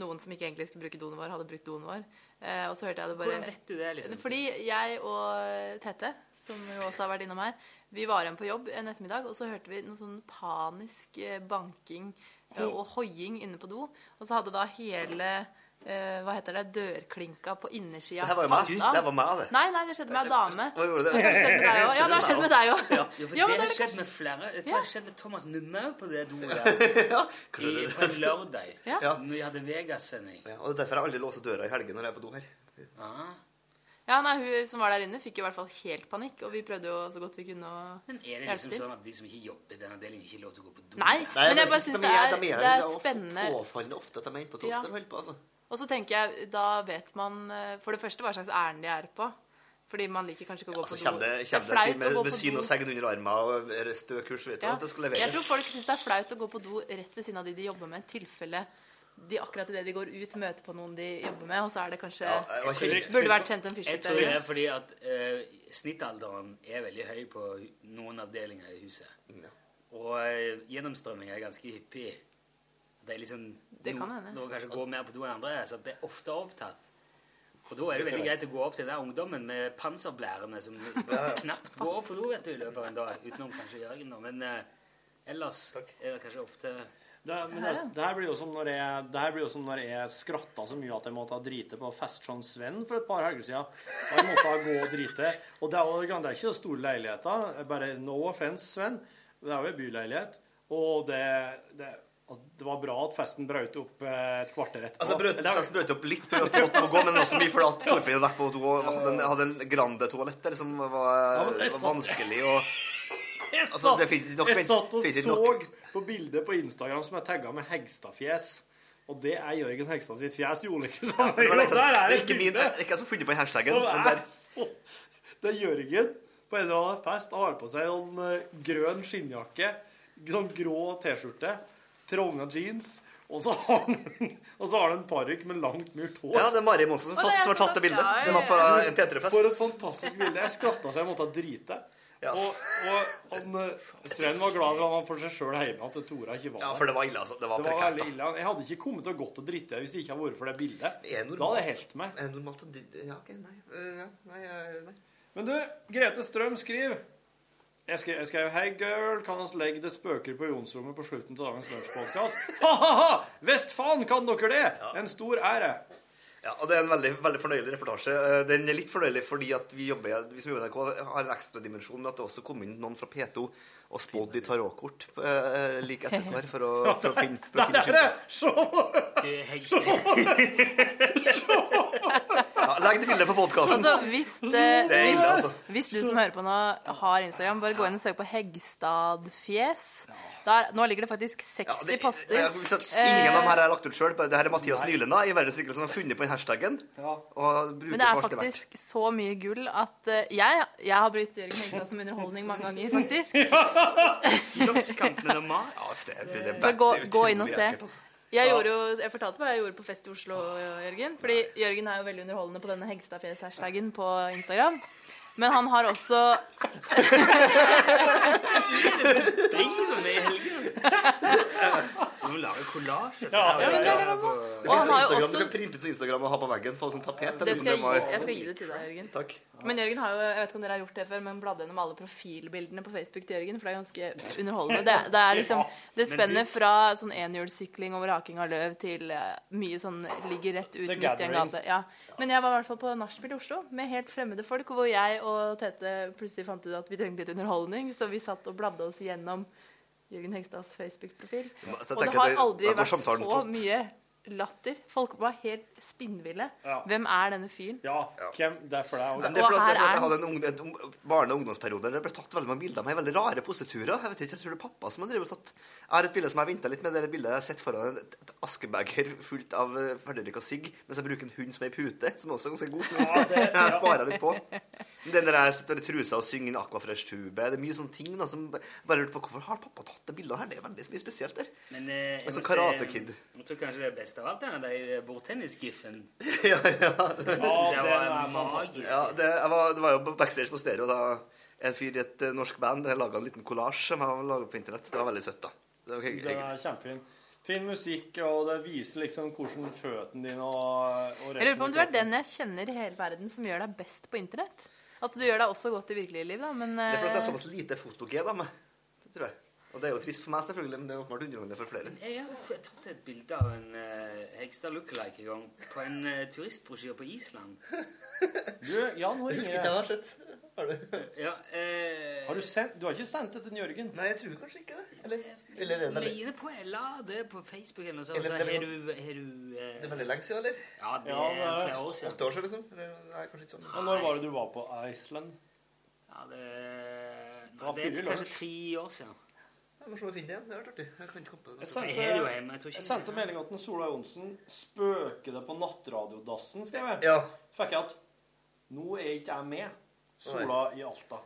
noen som ikke egentlig skulle bruke doen vår, hadde brukt doen vår. Eh, og så hørte jeg det bare Hvordan vet du det, liksom? Fordi jeg og Tete, som jo også har vært innom her, vi var igjen på jobb en ettermiddag, og så hørte vi noe sånn panisk eh, banking eh, og hoiing inne på do. Og så hadde da hele eh, hva heter det, dørklinka på innersida Det her var jo meg. Det var meg, det. Nei, nei, det skjedde med ei dame. Hva gjorde Det det? har skjedd med deg òg. Ja, det har skjedd med deg òg. Ja. Jo, for Ja, det har skjedd med flere. Jeg tror det har skjedd med Thomas Numme på det doet Ja, i, på en lørdag. Ja. Ja. Når vi hadde Vegas-sending. Ja, og det er derfor jeg aldri låser døra i helgen når jeg er på do her. Aha. Ja, nei, Hun som var der inne, fikk i hvert fall helt panikk, og vi prøvde jo så godt vi kunne å Men er det liksom sånn at de som ikke jobber i den avdelingen, ikke har lov til å gå på do? Nei, men jeg bare syns det er, de det det er spennende. påfallende ofte at de er inne på toaster Ja. og holder på, altså. Og så tenker jeg, da vet man eh, for det første hva slags ærend de er på. Fordi man liker kanskje ikke å gå Altså, på do. Det, det, er flaut å med, do. med syn og segn under armen og er stø kurs, vet du, Ja. at det skal leveres. Jeg tror folk syns det er flaut å gå på do rett ved siden av de de jobber med, i tilfelle de akkurat idet de går ut, møter på noen de jobber med, og så er det kanskje Ja, jeg Burde vært kjent en Jeg tror det er fordi at uh, snittalderen er veldig høy på noen avdelinger i huset. Ja. Og uh, gjennomstrømming er ganske hyppig. Det er liksom Det kan no-. Noen kanskje går mer på do enn andre, så det er ofte opptatt. Og da er det veldig greit å gå opp til den der ungdommen med panserblærene som knapt går for do vet du, i løpet av en dag, utenom kanskje Jørgen. Men eh, ellers er det kanskje ofte Det, men det, det, her blir jo som når jeg, det her blir jo som når jeg skratta så mye at jeg måtte ha drite på Festson Sven for et par helger siden. Da jeg måtte ha gå og drite. Og det er, det er ikke så store leiligheter. Bare no offense, Sven. Det er jo en byleilighet. Og det, det, altså, det var bra at festen brøt opp eh, et kvarter etterpå. Altså, brøt, festen brøt opp litt at du måtte gå, men også mye fordi at Torfinn hadde vært på do og hadde en, hadde en grande-toalett der som var, var vanskelig og Jeg Altså, satt, det nok- jeg satt og så på bildet på Instagram som er tagga med Hegstad-fjes. Og det er Jørgen Hegstad sitt fjes Gjorde ikke sånn. Ja, det, der er det ikke min, det er ikke jeg som har funnet på den Men er så Det er Jørgen på en eller annen fest har på seg en eh, grønn skinnjakke, sånn grå T-skjorte, trange jeans, og så har han, så har han en parykk med langt, murt hår. ja, det er Mari Monsen som, tatt, som har tatt det bildet. Den ja, var på en P3-fest. For et fantastisk bilde. Jeg skratta så jeg måtte drite. Ja. Og, og han, eh, Sven var glad for at han for seg sjøl hjemme at Tora ikke var Ja, der. for det var ille, altså. Det var Det var prekært. da. ille. Jeg hadde ikke kommet til å gått og drite hvis det ikke hadde vært for det bildet. Er det Da hadde jeg helt meg. Er det normalt å Ja, OK, nei. ja, nei, nei. Men du, Grete Strøm skriver Jeg skrev, jeg skrev Hei, girl, kan oss legge det spøker på Jonsrommet på slutten til dagens lunsjpodkast? Ha-ha-ha! Visst faen kan dere det! En stor ære. Ja, og Det er en veldig, veldig fornøyelig reportasje. Eh, Den er litt fornøyelig fordi at vi, jobber, vi som jobber i NRK, har en ekstra dimensjon med at det også kom inn noen fra P2 og spådd i tarotkort eh, like etterpå her for å, for å finne, for å Der finne er det! skylden. Se! Ja, legg det bildet på podkasten. Altså, hvis, er ille, hvis, altså. hvis du som hører på nå, har Instagram, bare gå inn og søk på Hegstadfjes. Der, nå ligger det faktisk 60 Ja, det, poster. ingen av dem her er lagt ut sjøl. Det her er Mathias Nylenda i Verdens Rikeste som har funnet på den hashtagen. Ja. Og Men det er er faktisk så mye gull at uh, jeg, jeg har brukt Jørgen Hegstad som underholdning mange ganger, faktisk. Slåsskamp med noe mat. Ja, det, er- det, er gå, er gå inn og se. altså. Jeg, jo, jeg fortalte hva jeg gjorde på fest i Oslo, Jørgen. Fordi Jørgen er jo veldig underholdende på denne Hegstadfjes-hashtagen på Instagram. Men han har også Driver med i helgen. Du må lage kollasje. Ja, ja, men det bra. Det Og finnes han har jo Instagram, også Du kan printe ut Instagram og ha på veggen. Få sånn tapet. det eller skal jeg, om gi, jeg skal gi det til deg, Jørgen. Takk. Men Jørgen har jo, jeg vet ikke om dere har gjort det før, men bladde gjennom alle profilbildene på Facebook til Jørgen, for det er ganske underholdende. Det, det er liksom det spenner fra sånn enhjulssykling over haking av løv til eh, mye sånn ligger rett ut The midt i en Gathering. gate. Ja. Men jeg var i hvert fall på nachspiel i Oslo med helt fremmede folk, hvor jeg og Tete plutselig fant ut at vi trengte litt underholdning, så vi satt og bladde oss gjennom Jørgen Hegstads Facebook-profil. Og det har aldri vært så mye latter. Folk var helt spinnville. Ja. Hvem er denne fyren? Ja, hvem, det er for deg. Men det er fordi, Og at- det er for at jeg hadde en, ung, en barne- og ungdomsperiode der det ble tatt veldig mange bilder av meg i veldig rare poseturer. Jeg vet ikke, jeg tror det er pappa som har drevet tatt Jeg har et bilde som jeg har vinta litt med. Det er et bilde jeg har sett foran et, et askebeger fullt av uh, og sigg, mens jeg bruker en hund som ei pute, som også er ganske god. Ja, jeg, ja. jeg sparer litt på. Den der jeg sitter i trusa og synger en Aquafresh-tube. Det er mye sånne ting da, som bare lurte på hvorfor har pappa tatt det bildet her. Det er veldig mye spesielt der. Men eh, jeg Altså må Karate Kid. Jeg tror kanskje det beste av alt er den bordtennis-giffen. ja, ja. Det jeg var er magisk. Ja, det, var, det var jo backstage på stereo da en fyr i et eh, norsk band laga en liten kollasj som jeg laga på internett. Det var veldig søtt, da. Det var. Den er kjempefin. Fin musikk, og det viser liksom hvordan føttene dine og, og Jeg lurer på om du er den jeg kjenner i hele verden som gjør deg best på internett. Altså, du gjør deg også godt i virkelige liv, da, men Det er fordi det er eh, såpass lite fotogen av meg. Det tror jeg. Og det er jo trist for meg, selvfølgelig, men det er åpenbart underholdende for flere. Jeg har tatt et bilde av en uh, Hegstad lookalike en gang på en uh, turistbrosjyre på Island. Du, ja, nå Jeg ringer husker ikke jeg. har sett. Har du? Ja, eh, Har du sendt Du har ikke sendt det til Jørgen? Nei, jeg tror kanskje ikke det. Eller, eller eller, det på, la det på Facebook eller noe sånt. Eller Så har du, har du eh, det er veldig lenge siden, eller? Ja, det Ja, er er- flere år siden. Åtte år siden, liksom? Eller, nei, kanskje ikke sånn. Og når var det du var på Iceland? Ja, det, nei, det er kanskje tre år siden. Jeg må se om jeg finner det igjen. Det har vært artig. Jeg kan ikke komme på det. Jeg sendte. Jeg jeg sendte melding til Sola Johnsen. 'Spøker det på nattradiodassen?' skrev jeg. Ja. Så fikk jeg at 'Nå er ikke jeg med'. Sola i Alta.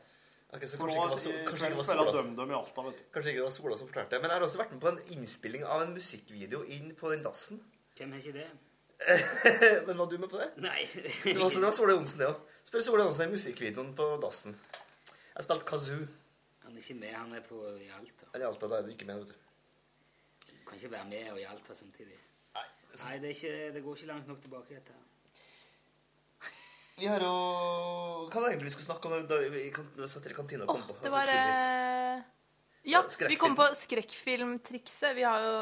Ok, så kanskje nå ikke, det var, kanskje, ikke DumDum i Alta, vet du. kanskje ikke det var Sola som fortalte det. Men jeg har også vært med på en innspilling av en musikkvideo inn på den dassen. Hvem er ikke det? Men var du med på det? Nei. Det var, også, det var Sola Johnsen, det òg. Spiller Sola Johnsen i musikkvideoen på dassen. Jeg spilte kazoo. Han er ikke med, han er på i Alta. Er i Alta, da er du ikke med, vet du. Du kan ikke være med og i Alta samtidig. Nei, Nei, det, er ikke, det går ikke langt nok tilbake, dette. her. Vi har jo Hva er det egentlig vi skal snakke om da vi kan- satt i kantina og kom på? at det var eh, Ja, vi kom på skrekkfilmtrikset. Vi har jo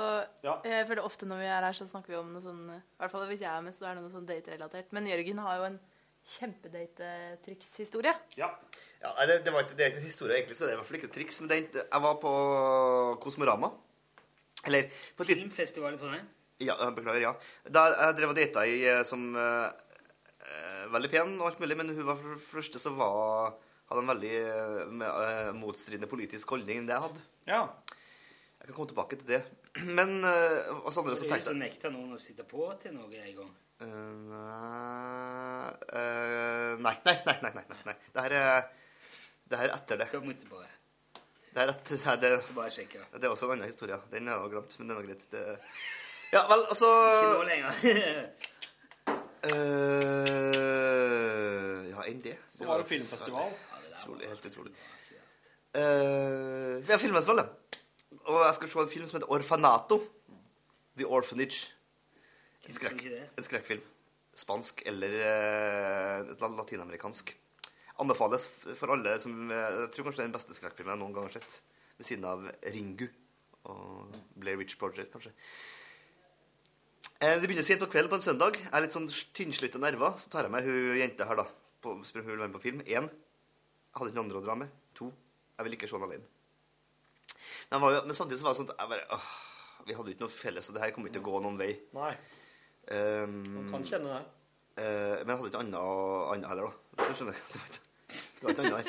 Ja. Jeg føler ofte når vi er her, så snakker vi om noe sånn I hvert fall hvis jeg er med, så er det noe sånn date-relatert. Men Jørgen har jo en kjempedatetrikshistorie. Ja. Ja, det, det, var ikke, det er ikke en historie, egentlig, så det er i hvert fall ikke et triks. Men det, jeg var på Kosmorama. Eller på et Filmfestival i Trondheim. Ja, beklager, ja. Da jeg drev og data i eh, som eh, eh, veldig pen og alt mulig, men hun var for det første så var hadde en veldig uh, motstridende politisk holdning enn det jeg hadde. ja. Jeg kan komme tilbake til det. Men uh, oss andre så Det er jo tenkte som nekta noen å sitte på til noe en gang. Eh, nei, nei, nei, nei, nei. Det her er det her er etter det. Jeg bare, Det er, etter, det, er- det, bare sjekke. det er også en annen historie. Den er jeg glemt, men det er nå greit. Det, ja, vel, altså Ikke nå lenger. Uh, Ja, enn det. Så var det filmfestival. Utrolig, helt utrolig. Uh, vi har filmfestival, ja. Og jeg skal se en film som heter Orfanato. The Orphanage. En, skrekk, en skrekkfilm. Spansk eller uh, latinamerikansk. Anbefales for alle som eh, Jeg tror kanskje det er den beste skrekkfilmen jeg noen gang har sett. Ved siden av Ringu og Blair Witch Project, kanskje. Eh, Det begynner sent på kvelden på en søndag. Jeg er litt sånn tynnslitt av nerver. Så tar jeg med hun jenta her, da. På, spør om hun vil være med på film. Én. Jeg hadde ikke noen andre å dra med. To. Jeg vil ikke se den alene. Men, var, jo- men samtidig så var det sånn at jeg bare, åh, Vi hadde jo ikke noe felles, og det her kommer ikke til å gå noen vei. Nei. Um, Kan kjenne det. Uh, men jeg hadde ikke annet heller, da. Hvis du skjønner. Det var ikke, annet her.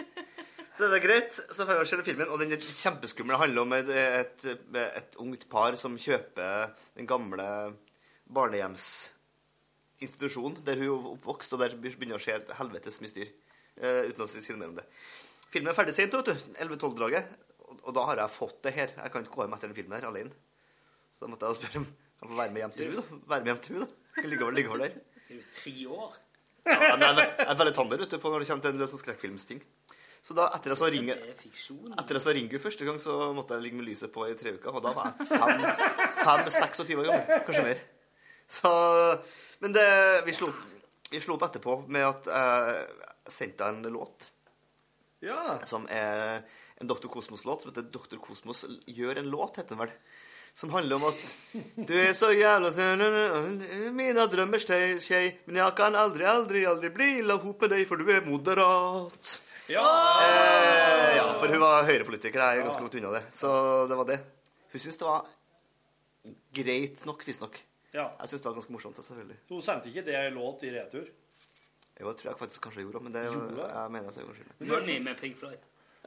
Så det er greit. Så får jeg se filmen, og den er kjempeskummel. Det handler om et, et, et ungt par som kjøper den gamle barnehjemsinstitusjonen der hun er oppvokst, og der begynner å skje et helvetes mye styr. Uh, uten å si noe mer om det. Filmen er ferdig sent, vet du. 11-12-draget. Og, og da har jeg fått det her. Jeg kan ikke gå hjem etter den filmen her alene. Så da måtte jeg spørre om får være med hjem til henne, da. Være med hjem til hun, da. Ligge over, ligge over der. Det er jo tre år. Ja, men jeg, er- jeg er veldig tander ute på når det kommer til en sånn skrekkfilmsting. Så da, etter jeg så ringer er etter jeg så Ringu første gang, så måtte jeg ligge med lyset på i tre uker. Og da var jeg fem, fem 26 år gammel. Kanskje mer. Så, men det, vi, slo, vi slo opp etterpå med at jeg sendte deg en låt Ja. som er en Dr. Kosmos-låt som heter Dr. Kosmos gjør en låt, heter den vel. Som handler om at du er så jævla Mina drømmer skei, men jeg kan aldri, aldri, aldri bli la med deg, for du er moderat. Ja. Eh, ja, for hun var høyrepolitiker. Jeg er ganske langt unna det. Så det var det. Hun syntes det var greit nok, visstnok. ja. Jeg syntes det var ganske morsomt. selvfølgelig. Så hun sendte ikke det i låt i retur? Jo, det tror jeg faktisk kanskje gjorde, men det, jeg mener jeg gjorde det. Money med Pink Floyd.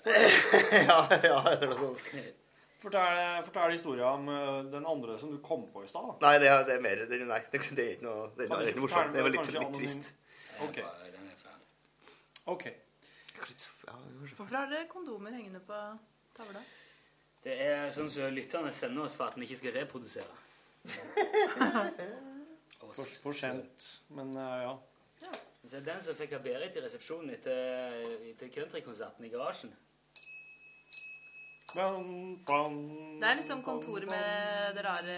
ja, ja, sånn. Fortell, fortell historien om eh, den andre som du kom på i stad. Nei, det, er- det er mer det, Nei, det, det er ikke noe Det er, er ikke morsomt. Det er litt, litt trist. OK. okay. Ja. Hvorfor har dere kondomer hengende på tavla? Det er sånn som lytterne sender oss for at vi ikke skal reprodusere. For, for sent. Men uh, ja. Så den som fikk av Berit i resepsjonen etter, etter countrykonserten i garasjen. Bam, bam, Det er liksom kontoret med det rare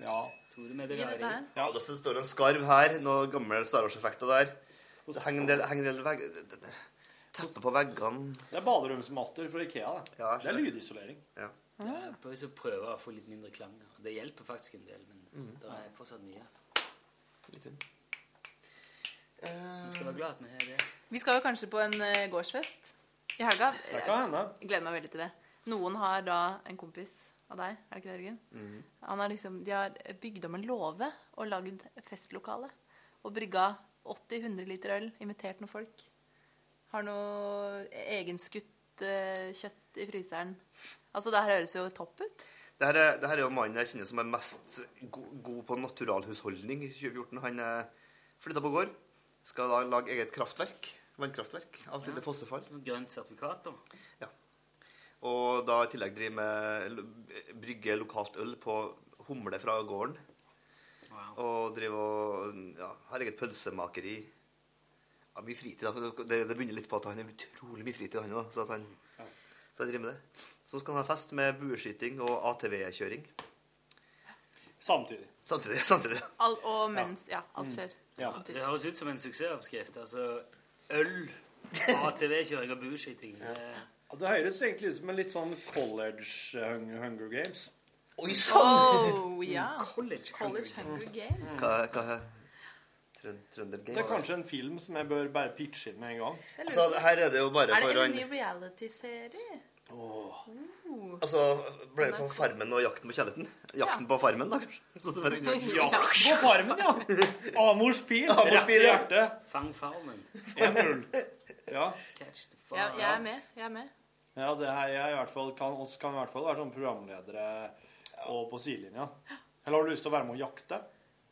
Ja. Med det i dette rare. her. Ja, det står en skarv her. Noe gamle Star Wars-effekter der. Det henger en del, henger en del vegg... det- det- det- Teppe på veggene. Det er baderomsmatter fra Ikea. Det, Ja, det er lydisolering. Ja. Ja, er på å å få litt mindre klang. Det hjelper faktisk en del, men det er fortsatt mye. Litt sånn. Vi skal være glad at vi har det. Vi skal jo kanskje på en eh, gårdsfest i helga. Det kan hende. Jeg gleder meg veldig til det. Noen har da en kompis av deg, er det ikke det, Jørgen? Han har liksom, de har bygd om en låve og lagd festlokale. Og brygga 80-100 liter øl, invitert noen folk. Har noe egenskutt eh, kjøtt i fryseren. Altså, det her høres jo topp ut. Det her, er, det her er jo mannen jeg kjenner som er mest god på naturalhusholdning i 2014. Han uh, flytta på gård. Skal da lage eget kraftverk. Vannkraftverk av et lite fossefall. Grønt sertifikat, da. Og da i tillegg driver med brygge lokalt øl på humle fra gården. Wow. Og driver og ja, har eget pølsemakeri. Ja, mye fritid. da. Det, det begynner litt på at han har utrolig mye fritid, han òg. Så, han- så han driver med det. Så skal han ha fest med bueskyting og ATV-kjøring. Samtidig. Samtidig. samtidig. All, og mens Ja, alt skjer. Ja. Det høres ut som en suksessoppskrift. Altså øl, ATV-kjøring og bueskyting. Ja, Det høres egentlig ut som en litt sånn college hung- Hunger Games. Oi sann! Oh, ja. College, College Hunger Games. Hva, hva Trøn, Trønder Det er kanskje en film som jeg bør bare pitche inn med en gang. Altså, her er det jo bare for... Er det en ny reality-serie? Åh. Uh. Altså, ble det på Farmen og Jakten på kjærligheten? Jakten på Farmen, da, kanskje? Så det var, Ja, på farmen, ja! Amors pil. Amors Rett i hjertet. Fang farmen. 1-0. Ja. Catch the Ja, jeg er med. Jeg er med. ja, det her jeg i hvert fall kan, oss kan i hvert fall være sånn programledere og på sidelinja. Eller har du lyst til å være med og jakte?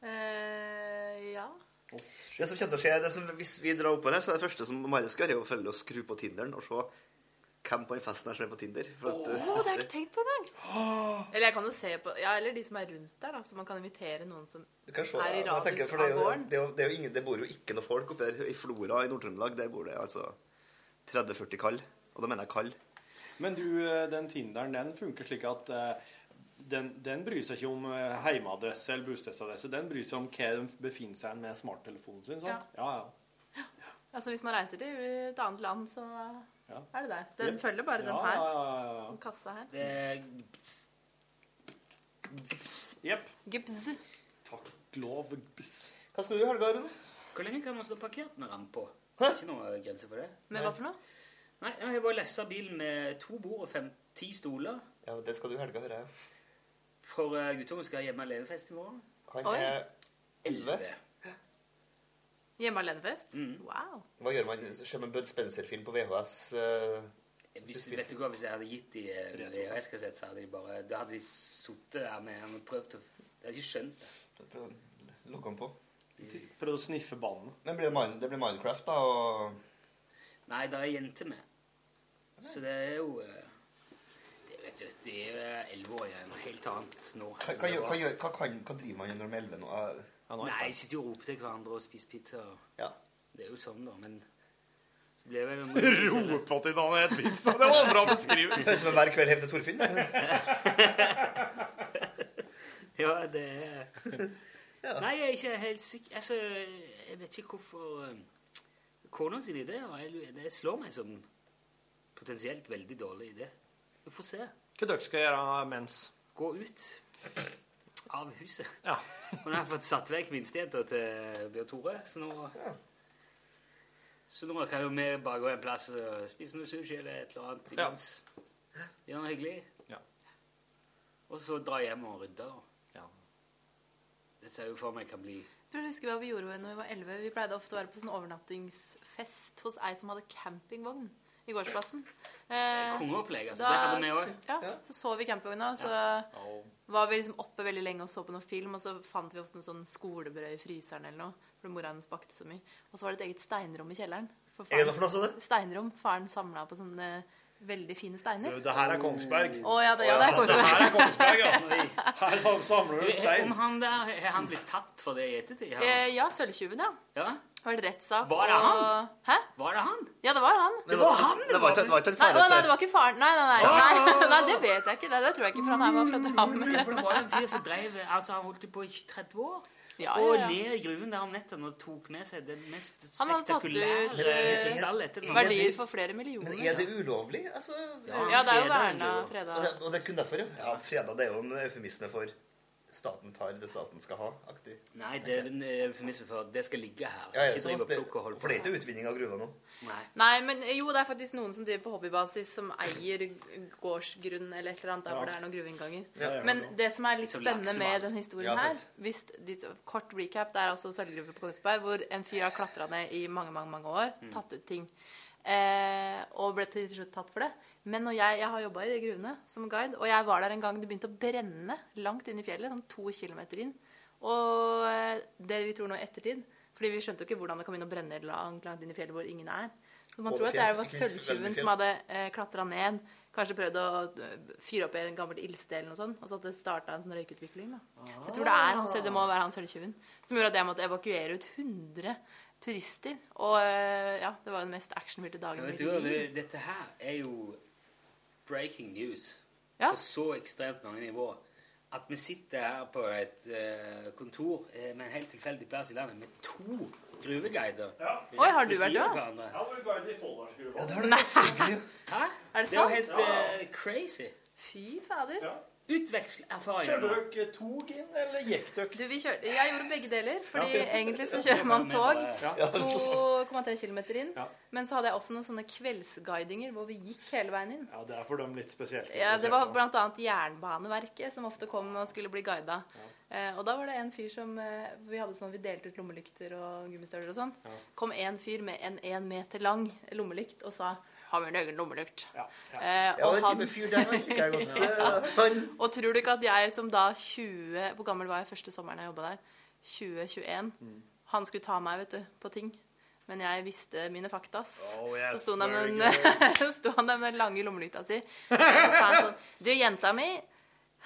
Eh, ja. Det som kommer til å skje, det som, Hvis vi drar opp her, så er det første som Marius skal gjøre, er å følge og skru på Tinderen og se hvem på den festen her som er på Tinder. For at, Å, det har jeg ikke tenkt på engang! Eller jeg kan jo se på Ja, eller de som er rundt der, da. Så man kan invitere noen som se, er i radius for det, er av jo, gården. det, er jo, det, er jo ingen, det bor jo ikke noe folk oppe her. I Flora i Nord-Trøndelag der bor det altså 30-40 kall. Og da mener jeg kall. Men du, eh, den Tinderen, den funker slik at eh, den, den bryr seg ikke om eh, heimeadresse eller bostedsadresse. Den bryr seg om hva de befinner seg med smarttelefonen sin. sant? Ja, ja. Altså Hvis man reiser til et annet land, så Ja. er det der. Den følger bare den her. ja, ja, ja. Den kassa her. Det Jepp. Gibbs. Takk lov. Bs. Hva skal du i helga, Rune? Hvor lenge kan man stå parkert med ramp på? Det er ikke noe grense for det. Men hva for noe? Nei, jeg har bare lessa bilen med to bord og fem, ti stoler. Ja, det skal du i helga, hører jeg. For uh, guttungen skal hjemme alene-fest i morgen. Han er 11. Hjemme alene-fest? Mm. Wow. Hva gjør man? Så ser man Bud Spencer-film på VHS. eh, Hvis, vet du hva, hvis jeg hadde gitt de eh, VHS-kassett, så hadde de bare Da hadde de sittet der med han og prøvd å Jeg hadde ikke skjønt det. prøv Logge den på. Prøvde å sniffe blir det, Mine- det blir Minecraft, da, og Nei, da er jenter jente med. Så det er jo det vet du, De er elleve år igjen. helt annet nå. hva, hva, gjør- hva, gjør- hva, kan, hva driver man gjennom elleve er 11 nå? Eh, Nei, sitter jo og roper til hverandre og spiser pizza. og- Ja. Det er jo sånn, da. Men så blir det vel Ropa til hverandre et pizza. Det var en bra beskrivelse. Det er som en hver kveld hjem til Torfinn. det. Ja, det er Nei, jeg er ikke helt sikker Altså, jeg vet ikke hvorfor eh, Kona sin idé det slår meg som potensielt veldig dårlig idé. Vi får se. Hva dere skal gjøre mens? Gå ut av huset. Ja. Og nå har jeg fått satt vekk minstejenta til Bjørn Tore, så nå Så nå kan jo vi bare gå en plass og spise noe sushi eller et eller annet Ja. imens. Gjøre noe hyggelig. Ja. Og så dra hjem og rydde. Ja. Det ser jo for meg kan bli Prøv å huske hva vi gjorde når vi var 11. Vi pleide ofte å være på sånn overnattingsfest hos ei som hadde campingvogn i gårdsplassen. Eh, kongeopplegg. Altså. da- Det hadde vi òg. Ja, så sov vi i campingvogna, så var vi liksom oppe veldig lenge og så på noe film, og så fant vi ofte noe sånn skolebrød i fryseren eller noe, for mora hennes bakte så mye. Og så var det et eget steinrom i kjelleren. For du? Steinrom. Faren samla på sånne veldig fine steiner. Det her er Kongsberg. Å ja, det, ja, det er Kongsberg. her er Kongsberg, ja. Her samler Du, du stein. om han der, Har han blitt tatt for det i ettertid? Eh, ja, Sølvtjuven, ja. Ja? Var det rettssak? Var det og- Hæ? Var det han? Ja, det var han. Det var han! Det var ikke, det var ikke en Nei, nei, det var ikke faren. Nei, nei, nei. Nei, nei det vet jeg ikke. Det, det tror jeg ikke, for han her var fra Drammen. For det var en fyr som drev Altså, han holdt på i 30 år. Ja, Og ja, Og ned i gruven der om nettene og tok med seg det mest spektakulære det. Verdier for flere millioner. Men er det ulovlig? Altså, Ja, det er jo verna freda. fredag. og, det, og det er kun derfor, ja. ja. Fredag det er jo en eufemisme for staten tar det staten skal ha. aktig. Nei, det er en eufemisme for at det skal ligge her. Ja, ja, Ikke drive og det, plukke og holde for det er ikke utvinning av gruva nå. Nei. Nei, men jo, det er faktisk noen som driver på hobbybasis, som eier gårdsgrunn eller et eller annet der hvor det er noen gruveinnganger. Ja. Men det som er litt spennende laksemann. med den historien Ja, her hvis ditt, Kort recap. Det er altså sølvgruve på Kongsberg hvor en fyr har klatra ned i mange, mange, mange år, Mm. tatt ut ting. Eh, og ble til slutt tatt for det. Men når jeg, jeg har jobba i de gruvene som guide, og jeg var der en gang det begynte å brenne langt inn i fjellet, sånn to kilometer inn. Og eh, det vi tror nå i ettertid Fordi vi skjønte jo ikke hvordan det kom inn og brenne langt, langt inn i fjellet hvor ingen er. Så man tror at det var fjell. som hadde eh, klatra ned, kanskje prøvd å eh, fyre opp i en gammel ildsted eller noe sånt, og så at det starta en sånn røykutvikling. da. Så jeg tror det er han, så det må være han sølvtyven som gjorde at jeg måtte evakuere ut 100 turister. Og eh, ja, det var den mest actionfylte dagen Ja, i vet mitt du, hva, det, dette her er jo breaking news Ja. på så ekstremt mange nivåer. At vi sitter her på et uh, kontor uh, med en helt tilfeldig plass i landet med to gruveguider. Oi, har du vært hverandre. Ja, går det i Folldalsgruva? Ja, det har du selvfølgelig. Hæ? Er det Det er jo sant? helt eh, crazy. Fy fader. Ja. Utveksle erfaringer. Kjørte dere tog inn, eller gikk dere? Du, vi kjørte, jeg gjorde begge deler, fordi egentlig så kjører man tog 2,3 km inn. Ja. Men så hadde jeg også noen sånne kveldsguidinger hvor vi gikk hele veien inn. Ja, det er for dem litt spesielt. Ja, Det var bl.a. Jernbaneverket som ofte kom og skulle bli guida. Eh, og da var det en fyr som eh, Vi hadde sånn, vi delte ut lommelykter og gummistøvler og sånn. Kom en fyr med en én meter lang lommelykt og sa 'Har min egen lommelykt?' Ja, ja. Eh, Ja, og, den han, type fyr der liker jeg godt. Han og tror du ikke at jeg som da 20 Hvor gammel var jeg første sommeren jeg jobba der? 2021. Han skulle ta meg vet du, på ting. Men jeg visste mine faktas. Oh, yes, så sto han, med den, sto han der med den lange lommelykta si. Og så sa han sånn Du, jenta mi,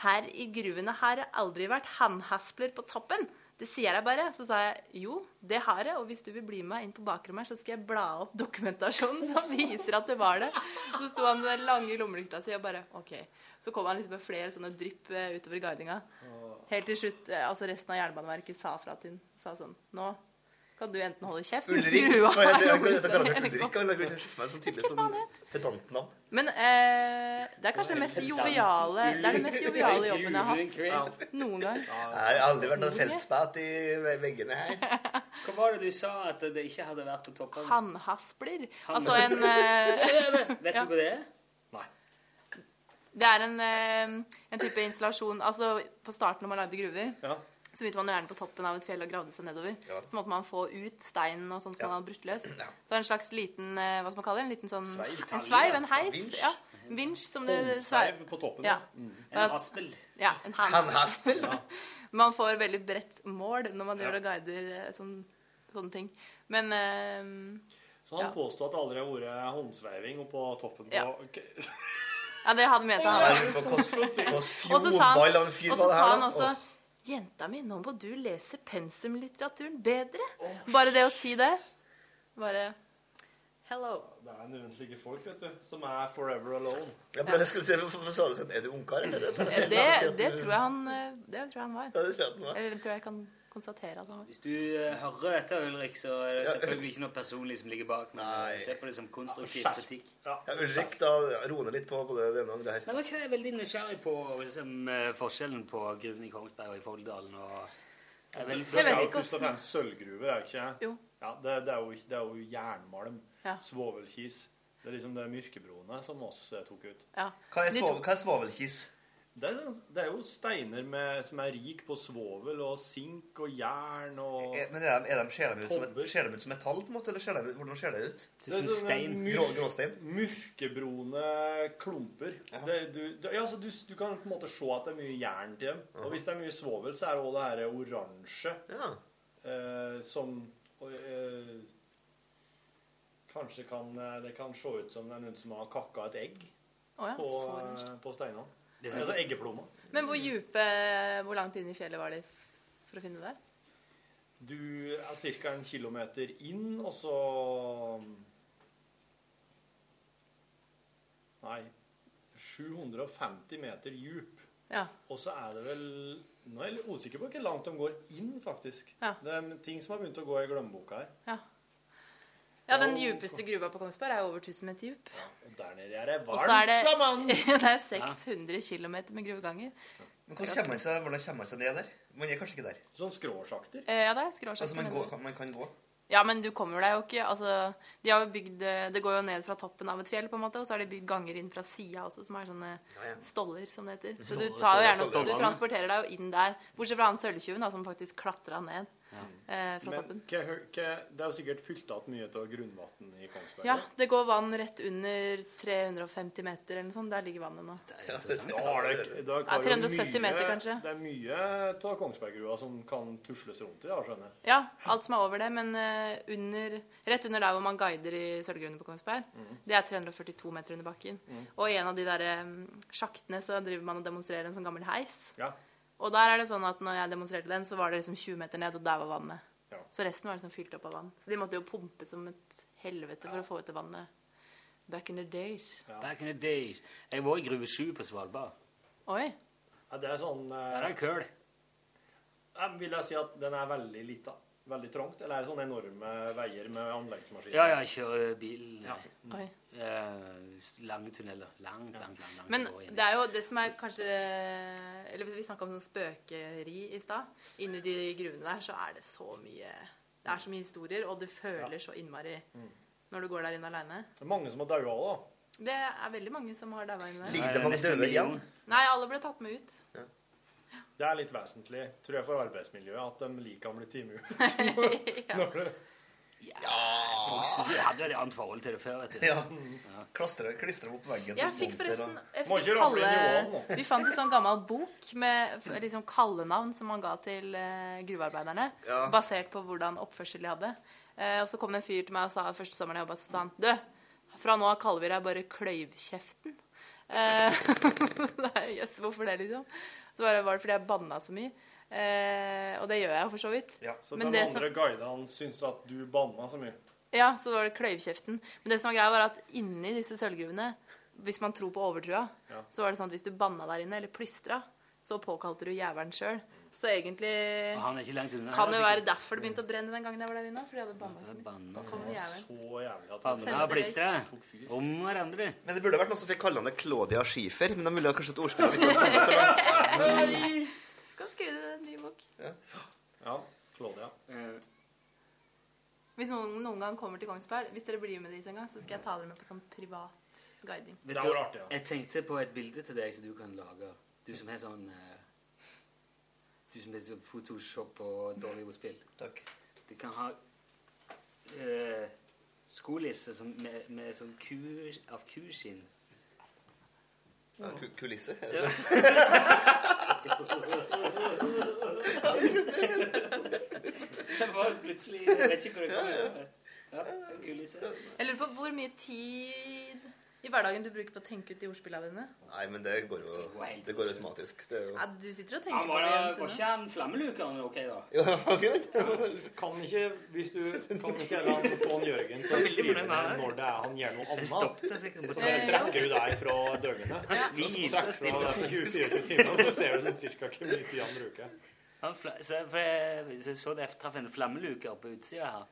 her i gruvene har det aldri vært hannhaspler på toppen. Det sier jeg bare. Så sa jeg jo, det har jeg. Og hvis du vil bli med meg inn på bakrommet, her, så skal jeg bla opp dokumentasjonen som viser at det var det. Så sto han med den lange lommelykta si og bare OK. Så kom han liksom med flere sånne drypp eh, utover guidinga. Helt til slutt, eh, altså resten av Jernbaneverket sa fra til han. Sa sånn Nå kan du enten holde kjeft Ulrik. skru av. Ulrik. Sånn tydelig som pedantnavn. Men eh, det er kanskje det mest joviale Det er den mest joviale jobben jeg har hatt noen gang. Jeg har aldri vært noen feltspett i veggene her. Hva var det du sa at det ikke hadde vært på toppen? Handhaspler. Altså en eh, Vet du hva det er? Det er en, eh, en type installasjon Altså på starten når man lagde gruver, Ja. Så begynte man gjerne på toppen av et fjell og gravde seg nedover. Ja. Så måtte man få ut steinen og sånn som Ja. man hadde brutt løs. Ja. Så en slags liten eh, Hva skal man kalle det? En liten sånn Sveiv. En sveiv, en heis. Vinsj. Ja. Vinsj som det sveiv på toppen. Ja. En haspel? ja, en hand. Handhaspel. Man får veldig bredt mål når man gjør og guider eh, sånn, sånne ting. Men eh, Så han påstod at det aldri har vært håndsveiving oppå toppen på Ja. Ja, det hadde ment han. På og så sa han også Jenta mi, nå må du lese pensumlitteraturen bedre. Bare det å si det. Bare Hello. Det er noen slike folk vet du, som er forever alone. Ja, men jeg skulle si, hvorfor sa du sånn? Er du ungkar, eller? er det Det, det tror jeg han eh, Det tror jeg han var. Ja, det tror jeg han var. Eller det tror jeg kan konstatere at han. Hvis du eh, hører dette, Ulrik, så er det selvfølgelig ikke noe personlig som ligger bak. Men Nei. eh, se på det som konstruktiv Ja, kritikk. Ja, Ulrik, da roer ned litt på både det ene og det her. Men da er jeg veldig nysgjerrig på liksom, eh, forskjellen på gruven i Kongsberg og i Folldalen. Og jeg Det Jeg vet er jo ikke først og hvordan- fremst sølvgruver, er det ikke? Jo. Ja, det, det, er jo, det er jo jernmalm. Ja. Svovelkis. Det er liksom det mørkebroene som oss tok ut. Ja. Hva er, De svovel, hva er svovelkis? Det er, det er jo steiner med, som er rik på svovel og sink og jern og Er, men er de, er de, ser, de ut som, de ut som metall, på en måte, eller ser de, hvordan ser det ut? Det er som stein. myr- Grå, gråstein? Mørkebrune klumper. Det, du, det, ja, du, du kan på en måte se at det er mye jern til dem. Og hvis det er mye svovel, så er det òg det her oransje Ja. eh, som og, eh, Kanskje kan eh, det kan se ut som det er noen som har kakka et egg oh ja, på, eh, på steinene. Det ser ut som eggeplomma. Men hvor dype Hvor langt inn i fjellet var de for å finne det? Du er ca. en kilometer inn, og så Nei 750 meter djup. Ja. Og så er det vel Nå er jeg litt usikker på hvor langt de går inn, faktisk. Ja. Det er ting som har begynt å gå i glemmeboka her. Ja. Ja, den djupeste gruva på Kongsberg er over 1000 meter djup. Og der nede er det varmt, er det, sa det er 600 km med gruveganger. Men hvordan kommer, man seg, hvordan kommer man seg ned der? Man er kanskje ikke der. Sånn skråsjakter. Eh, Ja, det er skråsjakter. Altså, man, går, kan, man kan gå. Ja, men du kommer deg jo ikke Altså, de har jo bygd eh, Det går jo ned fra toppen av et fjell, på en måte, og så har de bygd ganger inn fra sida også, som er sånne Ja, ja. stoller, som det heter. Så du tar jo gjerne Du transporterer deg jo inn der. Bortsett fra han sølvtjuven, som faktisk klatra ned eh, fra Men hva- det er jo sikkert fylt igjen mye av grunnvann i Kongsberg. Ja, det går vann rett under 350 meter eller noe sånt. Der ligger vannet nå. Ja, det, det, det, Ja, 370 meter, kanskje. Det er mye av Kongsberggrua som kan tusles rundt i, da, skjønner jeg. Ja, alt som er over det, men eh, under, rett under der hvor man guider i sølvgrunnen på Kongsberg, det er 342 meter under bakken. Og i en av de der eh, sjaktene så driver man og demonstrerer en sånn gammel heis. Ja. Og der er det sånn at når jeg demonstrerte den, så var det liksom 20 meter ned, og der var vannet. Ja. Så resten var liksom fylt opp av vann. Så de måtte jo pumpe som et helvete for å få ut det vannet. Back in the days. Back in the days. Jeg var i Gruve 7 på Svalbard. Oi. Ja, det er sånn uh, Der er køl. Jeg vil jeg si at den er veldig lita. Veldig trangt. Eller er det sånne enorme veier med anleggsmaskiner? Ja, ja, kjøre bil. Ja. Oi. Eh, lange tunneler. Langt, langt, langt. langt Men det er jo det som er kanskje Eller hvis vi snakka om sånn spøkeri i stad. Inni de gruvene der så er det så mye Det er så mye historier, og du føler så innmari når du går der inn aleine. Det er mange som har daua òg, da. Det er veldig mange som har daua inne der. Ligger det mange Nesten døde igjen? Nei, alle ble tatt med ut. Det er litt vesentlig, tror jeg, for arbeidsmiljøet at de liker å bli timet ut. ja. det- Folk hadde jo et annet forhold til det før, vet du. Ja. Klastre, klistre opp veggen. Jeg fikk forresten jeg fikk kalle. Vi fant en sånn gammel bok med liksom kallenavn som man ga til eh, gruvearbeiderne. Ja. Basert på hvordan oppførsel de hadde. Eh, og så kom det en fyr til meg og sa første sommeren jeg jobbet, så sa han Du, fra nå av kaller vi deg bare Kløyvkjeften. Eh, yes, hvorfor det, liksom? Så bare var det fordi jeg banna så mye. Eh, og det gjør jeg for så vidt. Ja. Så Men de det som- andre guidene syns at du banna så mye. Ja, så var det kløyvkjeften. Men det som var greia, var at inni disse sølvgruvene, hvis man tror på overtrua, Ja. så var det sånn at hvis du banna der inne, eller plystra, så påkalte du jævelen sjøl. Så egentlig han er ikke langt unna. kan det jo være derfor det begynte å brenne den gangen jeg var der inne. Fordi jeg hadde banna så mye. Kom jævlig tok fyr. Om hverandre. Men det burde vært noen som fikk kalle henne Claudia Schiefer. Men da ville kanskje et ordspill. Kan skrive en ny bok. Ja, Claudia. Eh, Hvis noen noen gang kommer til Kongsberg, hvis dere blir med dit en gang, så skal jeg ta dere med på sånn privat guiding. Vet Det du, var artig, ja. Jeg tenkte på et bilde til deg som du kan lage. Du som har sånn Du som sånn Photoshop og dårlig ordspill. Takk. Du kan ha uh, skolisse som, med, med sånn ku, av kuskinn. Ja, ku- kulisse. Det var plutselig Jeg vet ikke hvor det kom fra. Ja, kulisse. Jeg lurer på hvor mye tid i hverdagen du bruker på å tenke ut de ordspillene dine. Nei, men det går jo Det går automatisk. Det er jo Ja, du sitter og tenker Han på det. var ikke han flammelukeren ok, da? Jo, var fint. Kan ikke, hvis du, kan ikke la han han Jørgen til å skrive ned når det er han gjør noe annet? Så bare trekker du deg fra døgnene. Vi så står trekker fra 24 timer, så ser du sånn cirka hvor mye tid han bruker. Han fla så, for jeg, så, så det jeg traff en flammeluker på utsida her.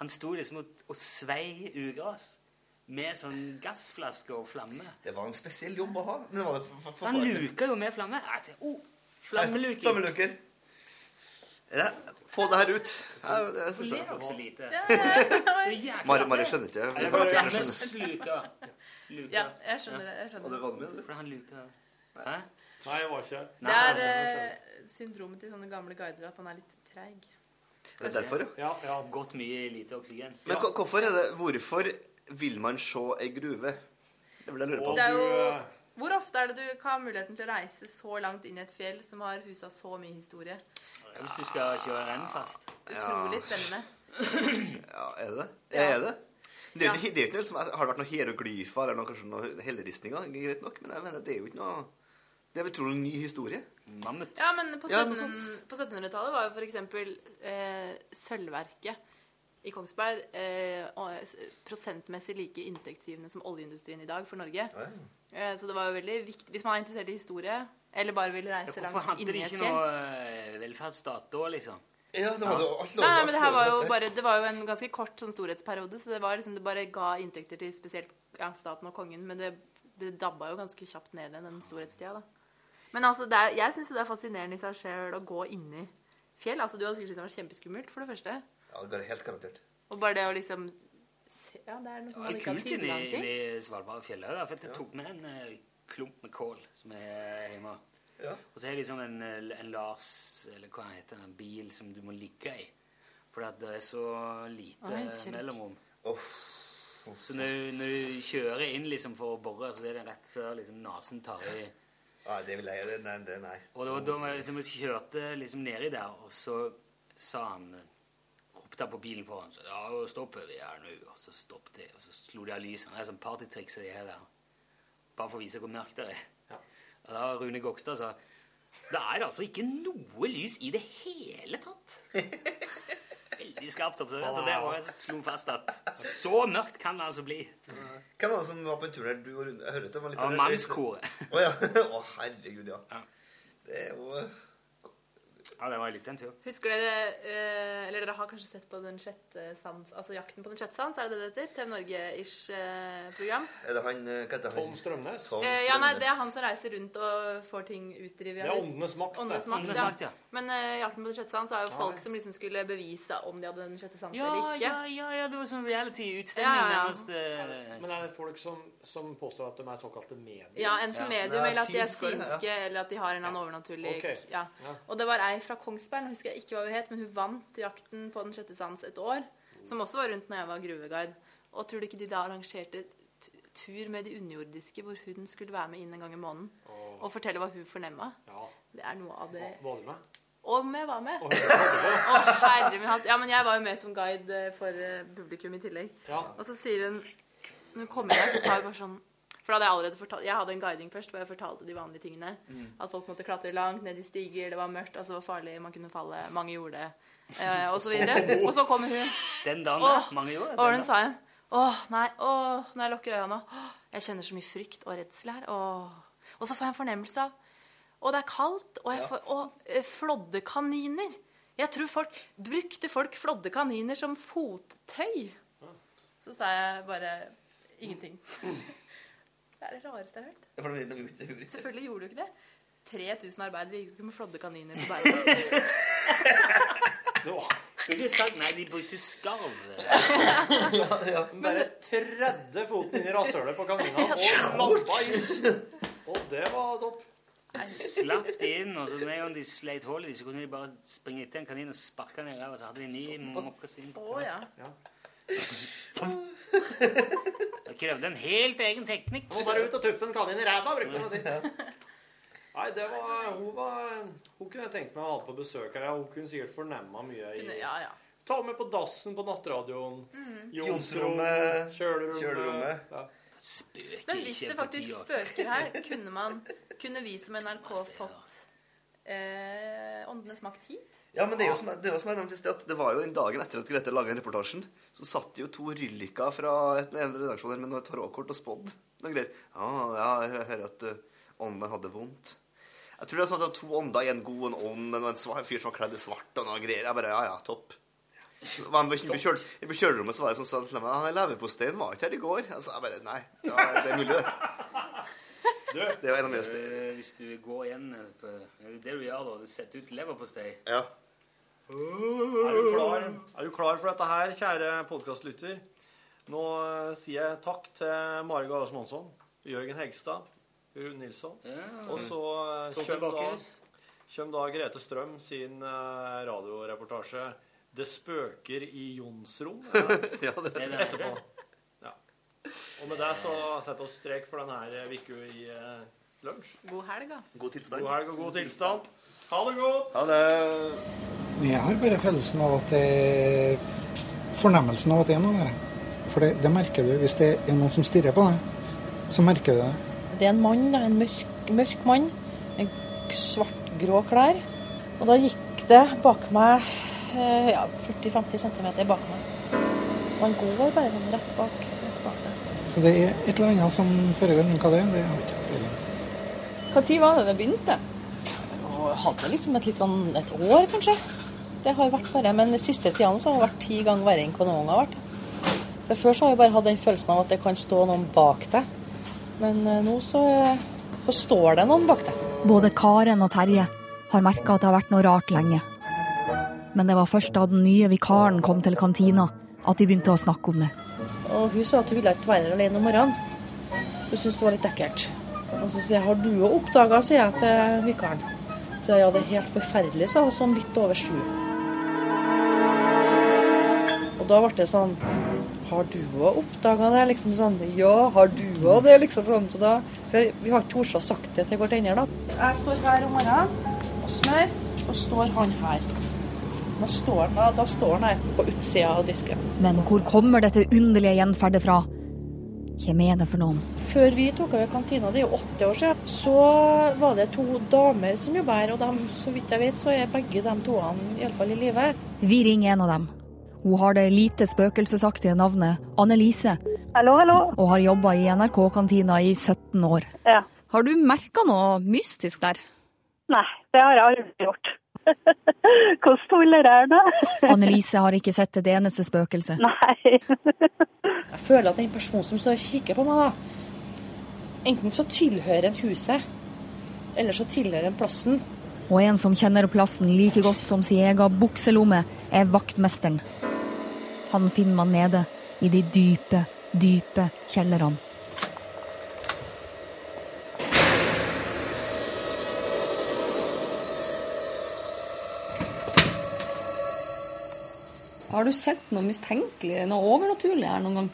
Han sto liksom og, og svei ugras med sånn gassflaske og flamme. Det var en spesiell jobb å ha. Men var det for, for, for Han luka jo med flamme. Jeg oh, flammeluker. Flammeluker. Ja, få det her ut. Ja, det Hun synes ler jeg. også lite. Det er Mari. Mari skjønner ikke. Jeg bare- jeg skjønner. Ja, jeg skjønner det. Jeg Og skjønner det det. var med, eller? Fordi han luka. Hæ? Nei, jeg var ikke. Det er eh, syndromet til sånne gamle guider at han er litt treig. Er derfor, ja? Ja, ja. Gått mye lite oksygen. Men hvorfor er det Hvorfor vil man se ei gruve? Det vil jeg lure på. Det er jo eh, Hvor ofte er det du har muligheten til å reise så langt inn i et fjell som har husa så mye historie? Hvis du skal kjøre Rennfast. Utrolig spennende. Ja, er det ja. Er det? Det er det er ikke noe som, Har det vært noen hieroglyfer eller noe, kanskje noen helleristninger? Greit nok, men jeg mener, det er jo ikke noe Det er utrolig ny historie. Mammut. Ja, men på 1700 sånt. på 1700-tallet var jo for eksempel eh, sølvverket i Kongsberg eh, prosentmessig like inntektsgivende som oljeindustrien i dag for Norge. Ja, Eh, så det var jo veldig viktig Hvis man er interessert i historie, eller bare vil reise langt inn i et ikke noe eh, velferdsstat da, liksom? ja det var jo alt Nei, nei, men det her var jo bare Det var jo en ganske kort sånn storhetsperiode, så det var liksom det bare ga inntekter til spesielt ja, staten og kongen, men det, det dabba jo ganske kjapt ned igjen, den storhetstida, da. Men altså, det er, jeg syns det er fascinerende i seg sjøl å gå inni fjell. Altså, du hadde sikkert vært det var kjempeskummelt, for det første. Ja, det går helt garantert. Og bare det å liksom Ja, det er noe som man ikke har tilgang til. Det er kult til. inni Svalbardfjellet. For jeg tok med en eh, klump med kål som er hjemme. Ja. Og så er det liksom en, eh, en Lars, eller hva han heter, en bil som du må ligge i. For at det er så lite kjølig. mellomrom. Oh. Så når, du- når du kjører inn liksom for å bore, så er det rett før liksom nesen tar i Ja, det vil jeg Nei, det, nei. Og da, da da vi kjørte liksom nedi der, og så sa han Ropte på bilen foran så, Ja, nå stopper vi her nå. Og så stoppet de, og så slo de av lysene. Det er sånn partytriks de har der. Bare for å vise hvor mørkt det er. Ja. Og da Rune Gokstad sa Det er altså ikke noe lys i det hele tatt. Veldig skarpt observert. Og det var jeg slo fast at så mørkt kan det altså bli. Hvem var det som var på en tur der? Du og Rune? Det var litt Av mannskoret. Å ja. Å, herregud, ja. Ja. Det er jo Ja, det var litt en tur. Husker dere eh, Eller dere har kanskje sett på Den sjette sans, altså Jakten på den sjette sans, er det det det heter? TV Norge-ish eh, program. Er det han eh, Hva heter han? Tom Strømnes. Tom Strømnes. ja, nei, Det er han som reiser rundt og får ting utdrevet. Det er åndenes makt, det. Åndenes makt, ja. makt, ja. Men uh, Jakten på den sjette sans er jo folk som liksom skulle bevise om de hadde den sjette sans Ja, eller ikke. ja, ja, ja, det var sånn reality-utstilling Ja, ja, ja. nærmest. Men er det folk som, som påstår at de er såkalte medier? Ja, enten Ja. medium, eller at de er synske, ja. eller at de har en eller annen overnaturlig okay. ja. Ja. Og det var ei fra Kongsberg, nå husker jeg ikke hva hun het, men hun vant Jakten på den sjette sans et år. Som også var rundt når jeg var gruveguide. Og tror du ikke de da arrangerte tur med de underjordiske, hvor hun skulle være med inn en gang i måneden og fortelle hva hun fornemma? Ja. Det er noe av det Var du med? Om jeg var med! Å, herre min hatt. Ja, men jeg var jo med som guide eh, for eh, publikum i tillegg. Ja. Og så sier hun Når hun kommer her, så tar hun bare sånn For da hadde jeg allerede fortalt Jeg hadde en guiding først hvor jeg fortalte de vanlige tingene. At folk måtte klatre langt ned i stiger, det var mørkt, altså det var farlig, man kunne falle, mange gjorde det, eh, og så videre. Og så kommer hun, Den dagen, Åh. Mange gjorde det. og hun sa igjen Åh, nei, åh, når jeg lukker øynene åh, Jeg kjenner så mye frykt og redsel her. Åh. Og så får jeg en fornemmelse av Og det er kaldt, og jeg får Og eh, flådde kaniner. Jeg tror folk Brukte folk flåddekaniner som fottøy? Så sa jeg bare ingenting. Det er det rareste jeg har hørt. Det- gjorde. Selvfølgelig gjorde du ikke det. 3000 arbeidere gikk jo ikke med flådde kaniner på Bærum. Skulle ikke sagt nei, de brukte skarv. Bare tredde foten inn i rasshølet på kanina og lampa inn. Og det var topp. Jeg slapp de inn, og så med en gang de sleit hull i dem, så kunne de bare springe etter en kanin og sparke den i ræva, så hadde de ny mokkasin. Å ja. Det krevde en helt egen teknikk. Må bare ut og tuppe en kanin i ræva, bruker man å si. Nei, det var Hun var Hun kunne jeg tenkt meg å ha på besøk her. Hun kunne sikkert fornemma mye i Ja, ja. Ta med på dassen på nattradioen. Jonsrommet, Kjølerommet. kjølerommet. Ja. Spøker Men hvis det faktisk spøker her, kunne man Kunne vi som NRK fått eh, Åndenes makt hit? Ja, men det er jo som, det er jo som jeg nevnte i sted, at det var jo en dagen etter at Grete laga den reportasjen, så satt jo to rylliker fra et- en redaksjon her med noe tarotkort og spådd noen greier. Ja, ja, jeg hører at uh, ånden hadde vondt. Jeg tror det er sånn at det var to ånder, en god og en ånd, men en fyr som var kledd i svart og noe greier. Jeg bare, ja, ja, topp. Var han på kjøl, I på kjølerommet så var det sånn sånn, sånn Han leverposteien var ikke her i går. Altså, jeg bare, nei, ja, det er mulig, det. Det var en av mine steder. Eh, Hvis du går igjen eh, på er det det du gjør da, du setter ut leverpostei. Ja. Er du klar, er du klar for dette her, kjære podkastlytter? Nå eh, sier jeg takk til Mari Galas Monsson, Jørgen Hegstad, Rune Nilsson. Og så eh, kommer da, kjøm da Grete Strøm sin eh, radioreportasje 'Det spøker i Jonsrom' rom'. ja, det, Er det etterpå. Ja. Og med det så setter vi strek for denne uka i lunsj. God helg, da. God tilstand. God helg og god tilstand. Ha det godt! Ha det. Jeg har bare følelsen av at det er Fornemmelsen av at det er noe der. For det, det merker du. Hvis det er noen som stirrer på deg, så merker du det. Det er en mann, da, en mørk, mørk mann, med svart-grå klær. Og da gikk det bak meg eh, ja, 40-50 cm bak meg. Og han går bare sånn rett bak, rett bak deg. Så det er et eller annet som foregår. Men hva det er, det har jeg ikke. Når var det det begynte? Jeg hadde liksom et litt sånn et år, kanskje. Det har vært bare, Men den siste tida så har det vært ti ganger verre enn hva noen gang har vært. For Før så har jeg bare hatt den følelsen av at det kan stå noen bak deg. Men eh, nå så, så står det noen bak deg. Både Karen og Terje har merka at det har vært noe rart lenge. Men det var først da den nye vikaren kom til kantina at de begynte å snakke om det. Og hun sa at hun ville ikke være her alene om morgenen. Hun syntes det var litt ekkelt. Og så sier jeg, har du òg oppdaga, sier jeg til vikaren. Så jeg, ja, det er helt forferdelig, sa hun, sånn litt over sju. Og da ble det sånn Har du òg oppdaga det? Liksom sånn. Ja, har du òg det? Liksom sånn. Så da, for vi har ikke tort å sagt det til hverandre, da. Jeg står her om morgenen og smør, og står han her. Da står han, da, da står han her på utsida av disken. Men hvor kommer dette underlige gjenferdet fra? Hvem er det for noen? Før vi tok over kantina, det er jo åtte år siden, så var det to damer som jobba her. Og dem, så vidt jeg vet, så er begge de toene iallfall i live. Vi ringer en av dem. Hun har det lite spøkelsesaktige navnet Annelise, Hallo, hallo. og har jobba i NRK-kantina i 17 år. Ja. Har du merka noe mystisk der? Nei, det har jeg aldri gjort. Hvordan tuller er det? Annelise har ikke sett et eneste spøkelse. Nei. Jeg føler at den personen som står og kikker på meg, da, enten så tilhører en huset, eller så tilhører en plassen. Og en som kjenner plassen like godt som sin egen bukselomme, er vaktmesteren. Han finner man nede i de dype, dype kjellerne. Har du sett noe mistenkelig, noe overnaturlig her noen gang?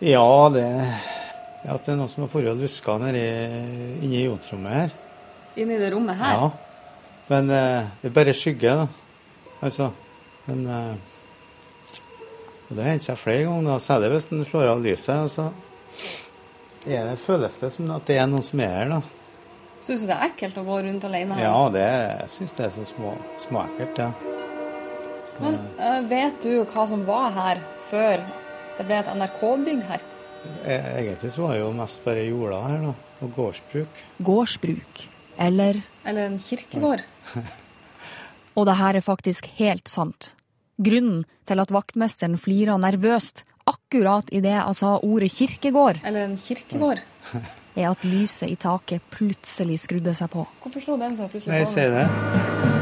Ja, det, ja, det er noe som har forholdt luska nedi inne i jonsrommet her. Inni det rommet her? Ja. Men eh, det er bare skygge, da. Altså. Men eh, Det har hendt seg flere ganger, særlig hvis en slår av lyset. og så er det, føles det som at det er noen som er her. da. Syns du det er ekkelt å gå rundt alene her? Ja, det, jeg syns det er så små, småekkelt, ja. Men eh, vet du hva som var her før det ble et NRK-bygg her? E- Egentlig så var det jo mest bare jorda her, da. Og gårdsbruk. Gårdsbruk. Eller Eller en kirkegård? Og det her er faktisk helt sant. Grunnen til at vaktmesteren flira nervøst akkurat idet jeg sa ordet kirkegård, Eller en kirkegård? er at lyset i taket plutselig skrudde seg på. Hvorfor slo den seg plutselig på? Nei, jeg ser det.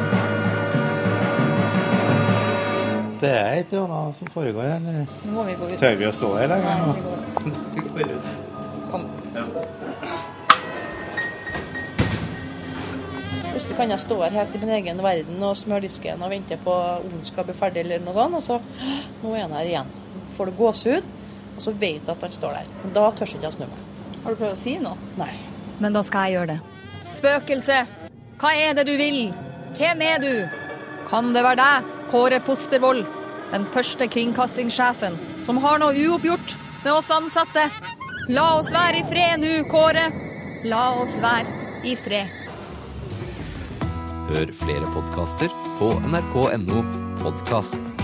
Det er et eller annet som foregår her. eller? Nå må vi gå ut. Tør vi å stå her lenger? Nei, vi går ut. Kom. Plutselig kan jeg stå her helt i min egen verden og smøre disken og vente på ungen skal bli ferdig, eller noe sånt, og så Nå er han her igjen. Får det gåsehud, og så vet jeg at han står der. Men da tør ikke å snu meg. Har du prøvd å si noe? Nei. Men da skal jeg gjøre det. Spøkelse, hva er det du vil? Hvem er du? Kan det være deg, Kåre Fostervoll, den første kringkastingssjefen, som har noe uoppgjort med oss ansatte? La oss være i fred nå, Kåre. La oss være i fred. Hør flere podkaster på nrk.no podkast.